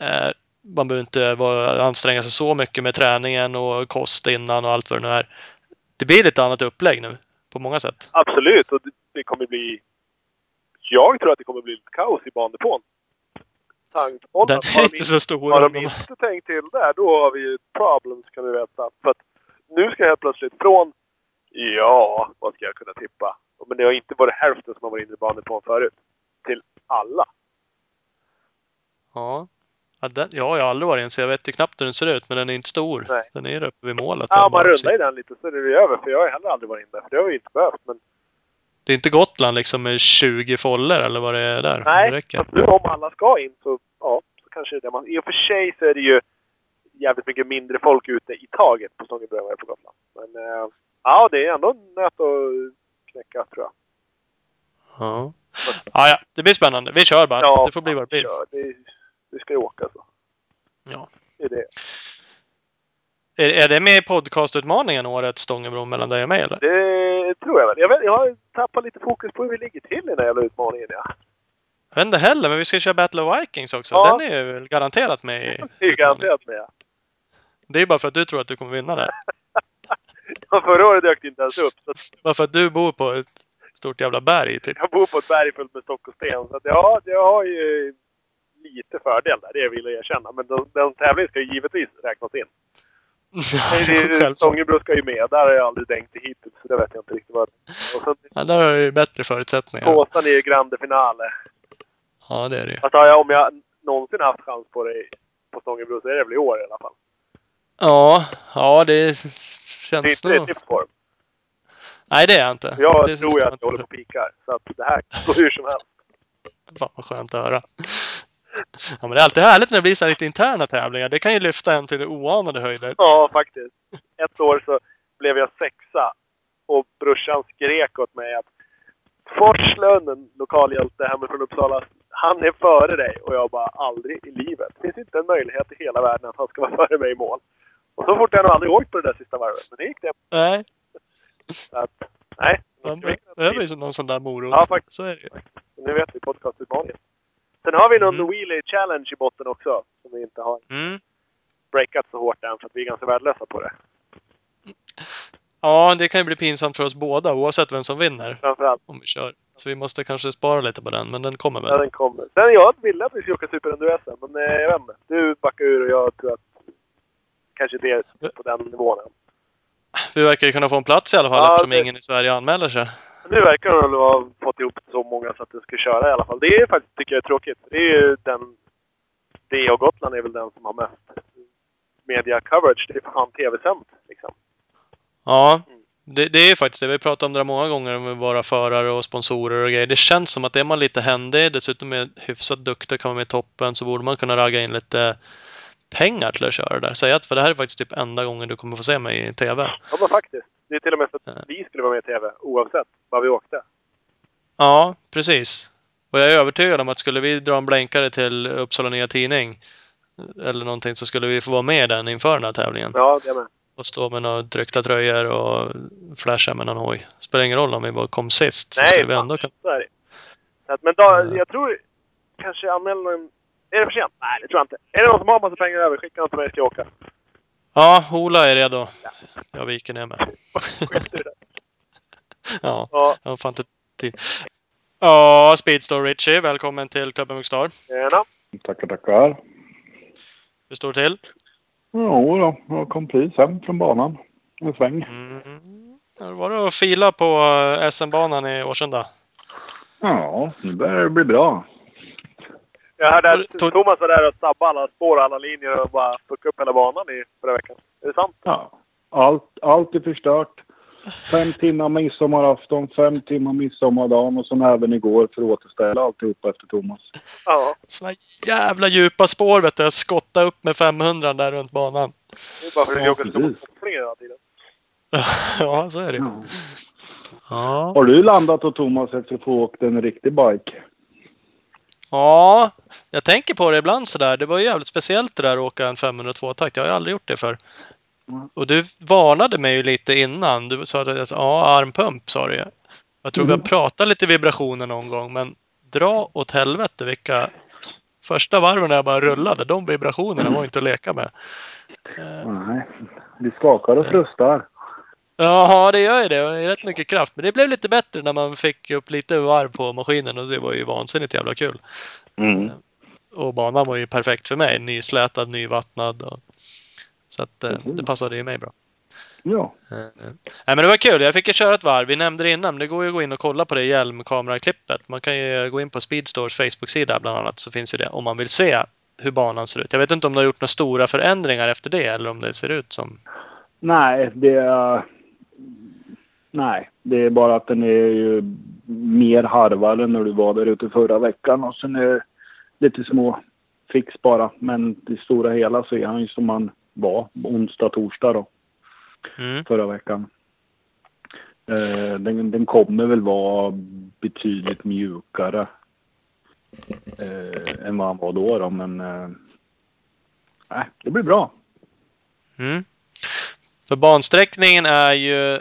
Eh, man behöver inte vara, anstränga sig så mycket med träningen och kost innan och allt vad det nu är. Det blir lite annat upplägg nu. På många sätt. Absolut, och det, det kommer bli... Jag tror att det kommer bli lite kaos i bandepån. Tankbollar. Den är inte så stor. Har de inte tänkt till där, då har vi ju problems kan du veta. För att nu ska jag helt plötsligt från, ja, vad ska jag kunna tippa? Men det har inte varit hälften som har varit inne i bandepån förut. Till alla. Ja. Ja, den, ja, jag har aldrig varit i så jag vet ju knappt hur den ser ut. Men den är inte stor. Nej. Den är där uppe vid målet. Ja, man rundar i den lite så är det ju över. För jag har heller aldrig varit inne där. För det har vi inte behövt. Men Det är inte Gotland liksom med 20 foller eller vad det är där. Det nej, räcker. fast nu om alla ska in så, ja, så kanske det är det man... I och för sig så är det ju jävligt mycket mindre folk ute i taget på Stångebro än vad det är på Gotland. Men eh, ja, det är ändå en nöt att knäcka tror jag. Ja. Ja, ja, det blir spännande. Vi kör bara. Ja, det får bli vad det blir. Ja, det, det ska ju åka så. Ja. Det är det. Är, är det med i podcastutmaningen årets Stångebro mellan dig och mig eller? Det tror jag vet, jag har tappat lite fokus på hur vi ligger till i den här jävla utmaningen. Ja. Jag vet inte heller, men vi ska köra Battle of Vikings också. Ja. Den är ju garanterat med i Det är garanterat med. Det är bara för att du tror att du kommer vinna där. Ja, Förra året dök det inte ens upp. Så att Bara för att du bor på ett stort jävla berg typ. jag bor på ett berg fullt med stock och sten. Så att, ja, jag har ju lite fördel där. Det vill jag erkänna. Men den, den tävlingen ska ju givetvis räknas in. Är-. Stångebro ska ju med. Där har jag aldrig det hittills. Så det vet jag inte riktigt vad Och sen Ja, där har du ju bättre förutsättningar. Kåsan är ju grande finale. Ja, det är det ju. Jag, om jag någonsin haft chans på det på Stångebro så är det väl i år i alla fall. Ja, ja det Det är känns inte det nog... tips på dem. Nej, det är jag inte. Jag det tror ju att jag håller på och pikar. Så att det här går hur som helst. Fan vad skönt att höra. Ja, men det är alltid härligt när det blir så här lite interna tävlingar. Det kan ju lyfta en till oanade höjder. Ja, faktiskt. Ett år så blev jag sexa och brorsan skrek åt mig att Forslund, en lokalhjälte hemifrån Uppsala, han är före dig. Och jag bara, aldrig i livet. Det finns inte en möjlighet i hela världen att han ska vara före mig i mål. Och så fort jag nog aldrig åkt på det där sista varvet. Men det gick det. Nej, Så att, nej. man behöver ju någon sån där morot. Ja, faktiskt. Så är det ju. Nu vet vi podcastutmaningen. Sen har vi någon Mm. Wheelie Challenge i botten också. Som vi inte har Mm. breakat så hårt än för att vi är ganska värdelösa på det. Ja, det kan ju bli pinsamt för oss båda oavsett vem som vinner Framförallt. om vi kör. Så vi måste kanske spara lite på den, men den kommer Ja, väl. den kommer. Sen jag ville att vi skulle åka super-enduro-SM, men eh, jag vet inte. Du backar ur och jag tror att kanske inte är på den nivån. Vi verkar ju kunna få en plats i alla fall Ja, eftersom det- ingen i Sverige anmäler sig. Nu verkar de ha fått ihop så många så att det ska köra i alla fall. Det är faktiskt, tycker jag, är tråkigt. Det är ju den... Det och Gotland är väl den som har mest media coverage. Det är fan tv-sänt liksom. Ja, det, det är faktiskt det. Vi har pratat om det många gånger med våra förare och sponsorer och grejer. Det känns som att är man lite händig, dessutom är hyfsat duktig, kan vara med i toppen, så borde man kunna ragga in lite pengar till att köra där. Säg att, för det här är faktiskt typ enda gången du kommer få se mig i TV. Ja, men faktiskt. Det är till och med så att Ja. vi skulle vara med i TV oavsett var vi åkte. Ja, precis. Och jag är övertygad om att skulle vi dra en blänkare till Uppsala Nya Tidning eller någonting så skulle vi få vara med i den inför den här tävlingen. Ja, det med. Och stå med några tryckta tröjor och flasha med någon hoj. Spelar ingen roll om vi bara kom sist. Så Nej, skulle vi ändå kunna... Så är det. Så att, Men då, jag tror kanske anmäla någon... Är det för sent? Nej, det tror jag inte. Är det någon som har massa pengar över, skicka någon till mig ska jag åka. Ja, Ola är redo. Jag viker ner mig. Ja, Ja, jag har fan inte tid. Ja, Speedstore Richie, välkommen till Klubben Mugstar. gärna. Tackar, tackar. Hur står det till? Jo då, jag kom precis hem från banan. En sväng. Mm. Det var det att fila på eh, SM-banan i Årsunda? Ja, nu börjar det bli bra. Jag hörde att Tog- Thomas var där och sabbade alla spår alla linjer och bara fuckade upp hela banan i förra veckan. Är det sant? Ja, allt, allt är förstört. Fem timmar midsommarafton, fem timmar midsommardagen och sen även igår för att återställa alltihopa efter Thomas. Ja. Såna jävla djupa spår vet du. Jag skottade upp med 500 där runt banan. Det är bara för att Ja, hela tiden. ja, så är det. Ja. Ja. Har du landat och Thomas efter att få åkt en riktig bike? Ja, jag tänker på det ibland sådär. Det var ju jävligt speciellt det där att åka en 502-takt. Jag har ju aldrig gjort det för. Mm. Och du varnade mig ju lite innan. Du sa att ja, armpump sa du ju. Jag tror vi har Mm. pratat lite vibrationer någon gång, men dra åt helvete vilka... Första varven när jag bara rullade, de vibrationerna var inte att leka med. Nej, det skakar och frustar. Jaha, det gör ju det. Det är rätt mycket kraft. Men det blev lite bättre när man fick upp lite varv på maskinen och det var ju vansinnigt jävla kul. Mm. Och banan var ju perfekt för mig. Nyslätad, nyvattnad. Och... Så att eh, Mhm. det passade ju mig bra. Ja, Eh, eh. Nej men det var kul. Jag fick ju köra ett varv. Vi nämnde det innan, men det går ju att gå in och kolla på det hjälmkameraklippet. Man kan ju gå in på Speedstores Facebook-sida bland annat, så finns ju det om man vill se hur banan ser ut. Jag vet inte om de har gjort några stora förändringar efter det, eller om det ser ut som... Nej, det. Nej, det är bara att den är ju mer harvad än när du var där ute förra veckan. Och sen är det lite små fix bara. Men i stora hela så är han ju som han var onsdag, torsdag då, Mm. förra veckan. Eh, den, den kommer väl vara betydligt mjukare eh, än vad han var då, då men eh, det blir bra. Mm. För bansträckningen är ju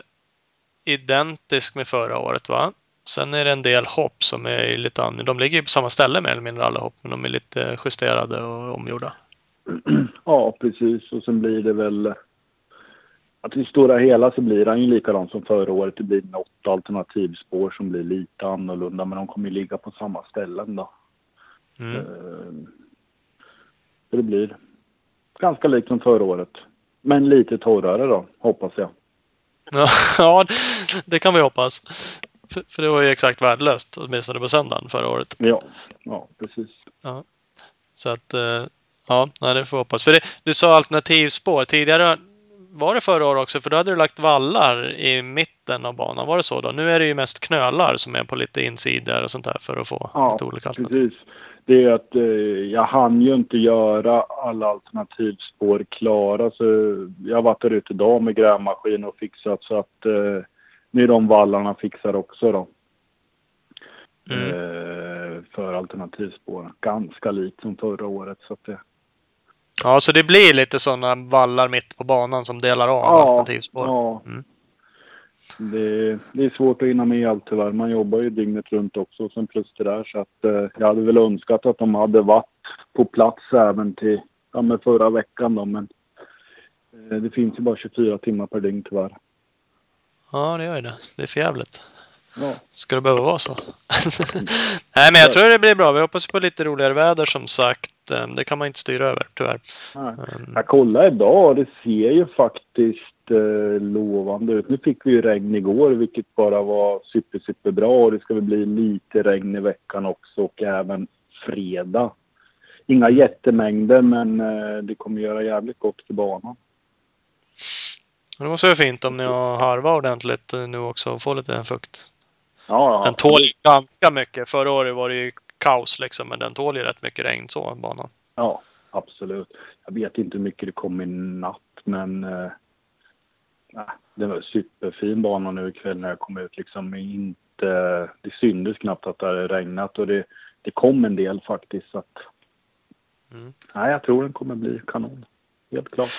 identisk med förra året va? Sen är det en del hopp som är lite annorlunda. De ligger ju på samma ställe mer eller mindre alla hopp, men de är lite justerade och omgjorda. Ja, precis. Och sen blir det väl... Att i stora hela så blir han ju likadan som förra året. Det blir något alternativspår som blir lite annorlunda, men de kommer ju ligga på samma ställen då. Mm. Eh, Så det blir ganska likt som förra året. Men lite torrare då, hoppas jag. Ja, det kan vi hoppas. För, för det var ju exakt värdelöst, åtminstone på söndagen förra året. Ja, ja precis. Så att, eh, ja, det får vi hoppas. För det, du sa alternativspår. Tidigare var det förra året också, för då hade du lagt vallar i mitten av banan. Var det så då? Nu är det ju mest knölar som är på lite insidor och sånt där för att få Ja, lite olika alternativ. Precis. Det är att eh, jag hann ju inte göra alla alternativspår klara. Så jag har varit där ute idag med grävmaskin och fixat så att eh, nu är de vallarna fixar också då. Mm. Eh, för alternativspår. Ganska likt som förra året. Så det, Ja, så det blir lite sådana vallar mitt på banan som delar av Ja, alternativspår. ja. Mm. Det, det är svårt att hinna med allt tyvärr. Man jobbar ju dygnet runt också. Och sen plus det där. Så att eh, jag hade väl önskat att de hade varit på plats även till ja, men förra veckan då. Men eh, det finns ju bara 24 timmar per dygn tyvärr. Ja, det gör ju det. Det är för jävligt. Ja. Ska det behöva vara så? Nej, men jag tror det blir bra. Vi hoppas på lite roligare väder som sagt. Eh, Det kan man inte styra över, tyvärr. Nej. Mm. Jag kollade idag och det ser ju faktiskt lovande ut. Nu fick vi ju regn igår vilket bara var super, superbra och det ska väl bli lite regn i veckan också och även fredag. Inga jättemängder men eh, det kommer göra jävligt gott för banan. Det måste vara fint om ni har harvat ordentligt eh, nu också och får lite fukt. Ja, ja. Den tål ganska mycket. Förra året var det ju kaos liksom, men den tål ju rätt mycket regn så, banan. Ja, absolut. Jag vet inte hur mycket det kom i natt, men eh, det var en superfin bana nu ikväll när jag kom ut. Liksom inte, det syntes knappt att det hade regnat och det, det kom en del faktiskt. Så att, Mm. Nej, jag tror den kommer bli kanon. Helt klart.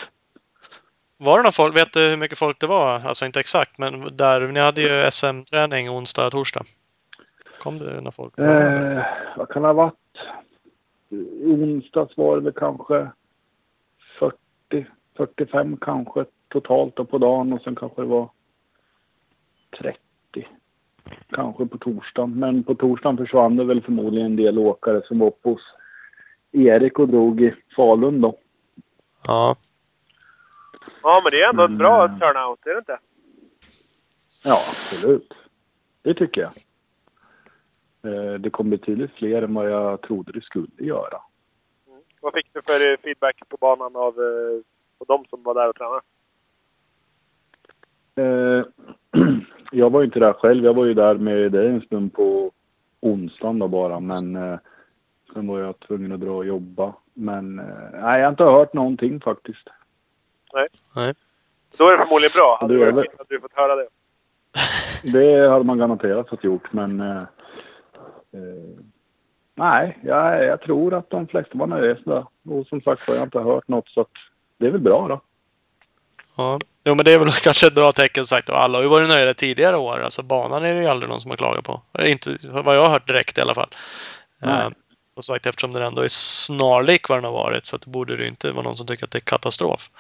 Var det någon folk? Vet du hur mycket folk det var? Alltså inte exakt, men där. Ni hade ju SM-träning onsdag, torsdag. Kom det några folk? Eh, vad kan det ha varit? I onsdags var det kanske 40, 45 kanske totalt då på dagen och sen kanske det var 30 kanske på torsdagen. Men på torsdagen försvann det väl förmodligen en del åkare som var uppe hos Erik och drog i Falun då. Ja. Ja, men det är ändå bra Mm. turnout, är det inte? Ja, absolut. Det tycker jag. Eh, Det kom betydligt fler än vad jag trodde det skulle göra. Vad fick du för eh, feedback på banan av eh, på de som var där och tränade? Eh, jag var ju inte där själv. Jag var ju där med dig en stund på onsdagen då bara. Men eh, sen var jag tvungen att dra och jobba. Men eh, nej, jag har inte hört någonting faktiskt. Då är det förmodligen bra. Hade Det det hade du fått höra det. Det hade man garanterat fått gjort. Men eh, eh, nej, jag, jag tror att de flesta var nöjda. Och som sagt var, jag har inte hört något så att det är väl bra då. ja. Jo, men det är väl kanske ett bra tecken sagt. Och alla har ju varit nöjda tidigare år. Alltså banan är det ju aldrig någon som har klagat på. Inte vad jag har hört direkt i alla fall. Nej. Eh, och sagt eftersom den ändå är snarlik vad den har varit så att borde det inte vara någon som tycker att det är katastrof.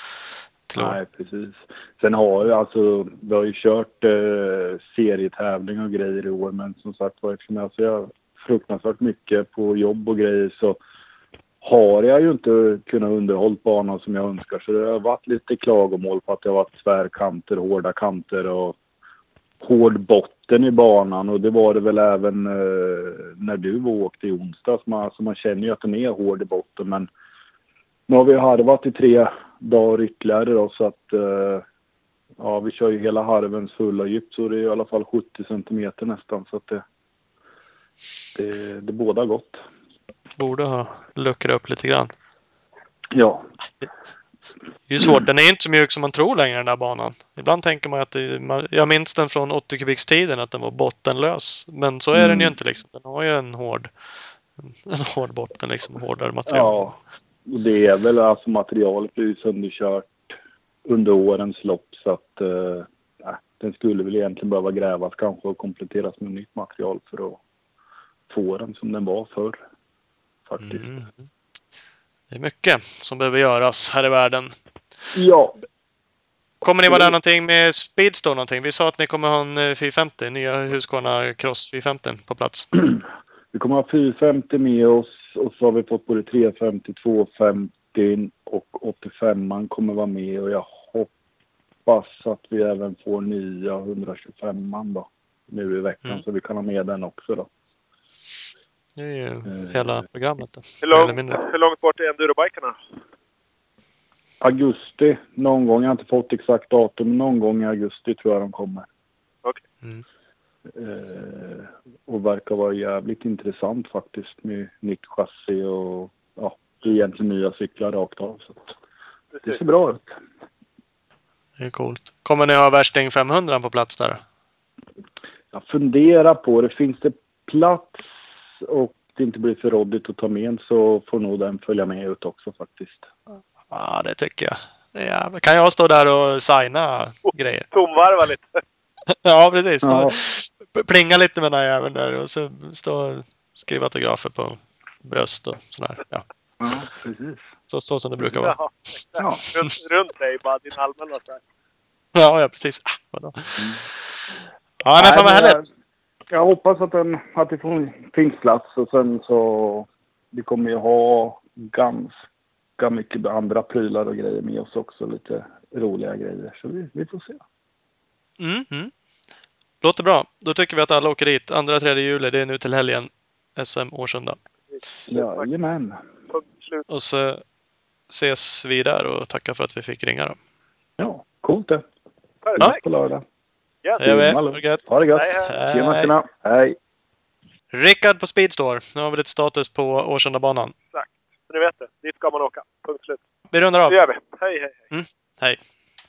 Nej, precis. Sen har ju alltså, vi har ju kört eh, serietävling och grejer i år men som sagt var eftersom jag ser fruktansvärt mycket på jobb och grejer så har jag ju inte kunnat underhålla banan som jag önskar. Så det har varit lite klagomål på att det har varit tvärkanter, hårda kanter och hård botten i banan och det var det väl även eh, när du åkte i onsdags. Man, alltså man känner ju att den är hård i botten men nu har vi harvat i tre dagar ytterligare då så att eh, ja, vi kör ju hela harvens fulla djup så det är i alla fall 70 centimeter nästan så att det, det, det båda gott. Borde ha luckrat upp lite grann. Ja, Det är ju svårt. Den är inte så mjuk som man tror längre den där banan. Ibland tänker man att det, man, jag minns den från 80 kubikstiden att den var bottenlös. Men så är den ju Mm. inte liksom. Den har ju en hård, en hård botten liksom. Hårdare material. ja. Det är väl alltså materialet blir ju sönderkört under årens lopp så att eh, den skulle väl egentligen behöva grävas kanske och kompletteras med nytt material för att få den som den var förr. Faktiskt. Mm. Det är mycket som behöver göras här i världen. Ja, Kommer ni vara där någonting med Speedstore någonting? Vi sa att ni kommer ha en eh, 450, nya Husqvarna Cross 450 på plats. Vi kommer ha 450 med oss och så har vi fått både 350, 250 och 85 kommer vara med och jag hoppas att vi även får nya 125 då nu i veckan Mm. så vi kan ha med den också då. Det är ju hela programmet. Hur mindre. hur långt bort är endurobikarna? Augusti någon gång, jag har inte fått exakt datum, någon gång i augusti tror jag de kommer. Okej. Mm. Eh, och verkar vara jävligt intressant faktiskt med nytt chassi och ja, det är egentligen nya cyklar rakt av. Så att det Precis. ser bra ut. Det är coolt. Kommer ni ha värsting 500 på plats där? Jag funderar på det. Finns det plats och det inte blir för råddigt att ta med en så får nog den följa med ut också faktiskt. Ja, det tycker jag. Det är jävla- Kan jag stå där och signa grejer? Tomvarva lite. Ja, precis. Ja. Plinga lite med den här jäveln där och så stå och skriva autografer på bröst och sådär. Ja, Ja, precis. så, så som det brukar vara. Ja. Runt, runt dig bara, din allmänna så här. Ja, ja precis. Ah, vadå? Ja, men fan vad härligt. Jag, hoppas att, den, att det finns plats och sen så... Vi kommer ju ha ganska mycket andra prylar och grejer med oss också. Lite roliga grejer. Så vi, vi får se. Mm, mm. Låter bra. Då tycker vi att alla åker dit. Andra, tredje juli, det är nu till helgen. SM Årsunda. Jajamän. Och så ses vi där och tackar för att vi fick ringa då. Ja, coolt det. Perfekt. På lördag. Ja. Det gör vi. Ha det gött. Gött. Hej, hej. Tjena, Hej. Rickard på Speedstore. Nu har vi lite status på Årsundabanan. Så ni vet det. Dit ska man åka. Punkt slut. Vi rundar av. Det gör vi. Hej, hej, hej. Hej.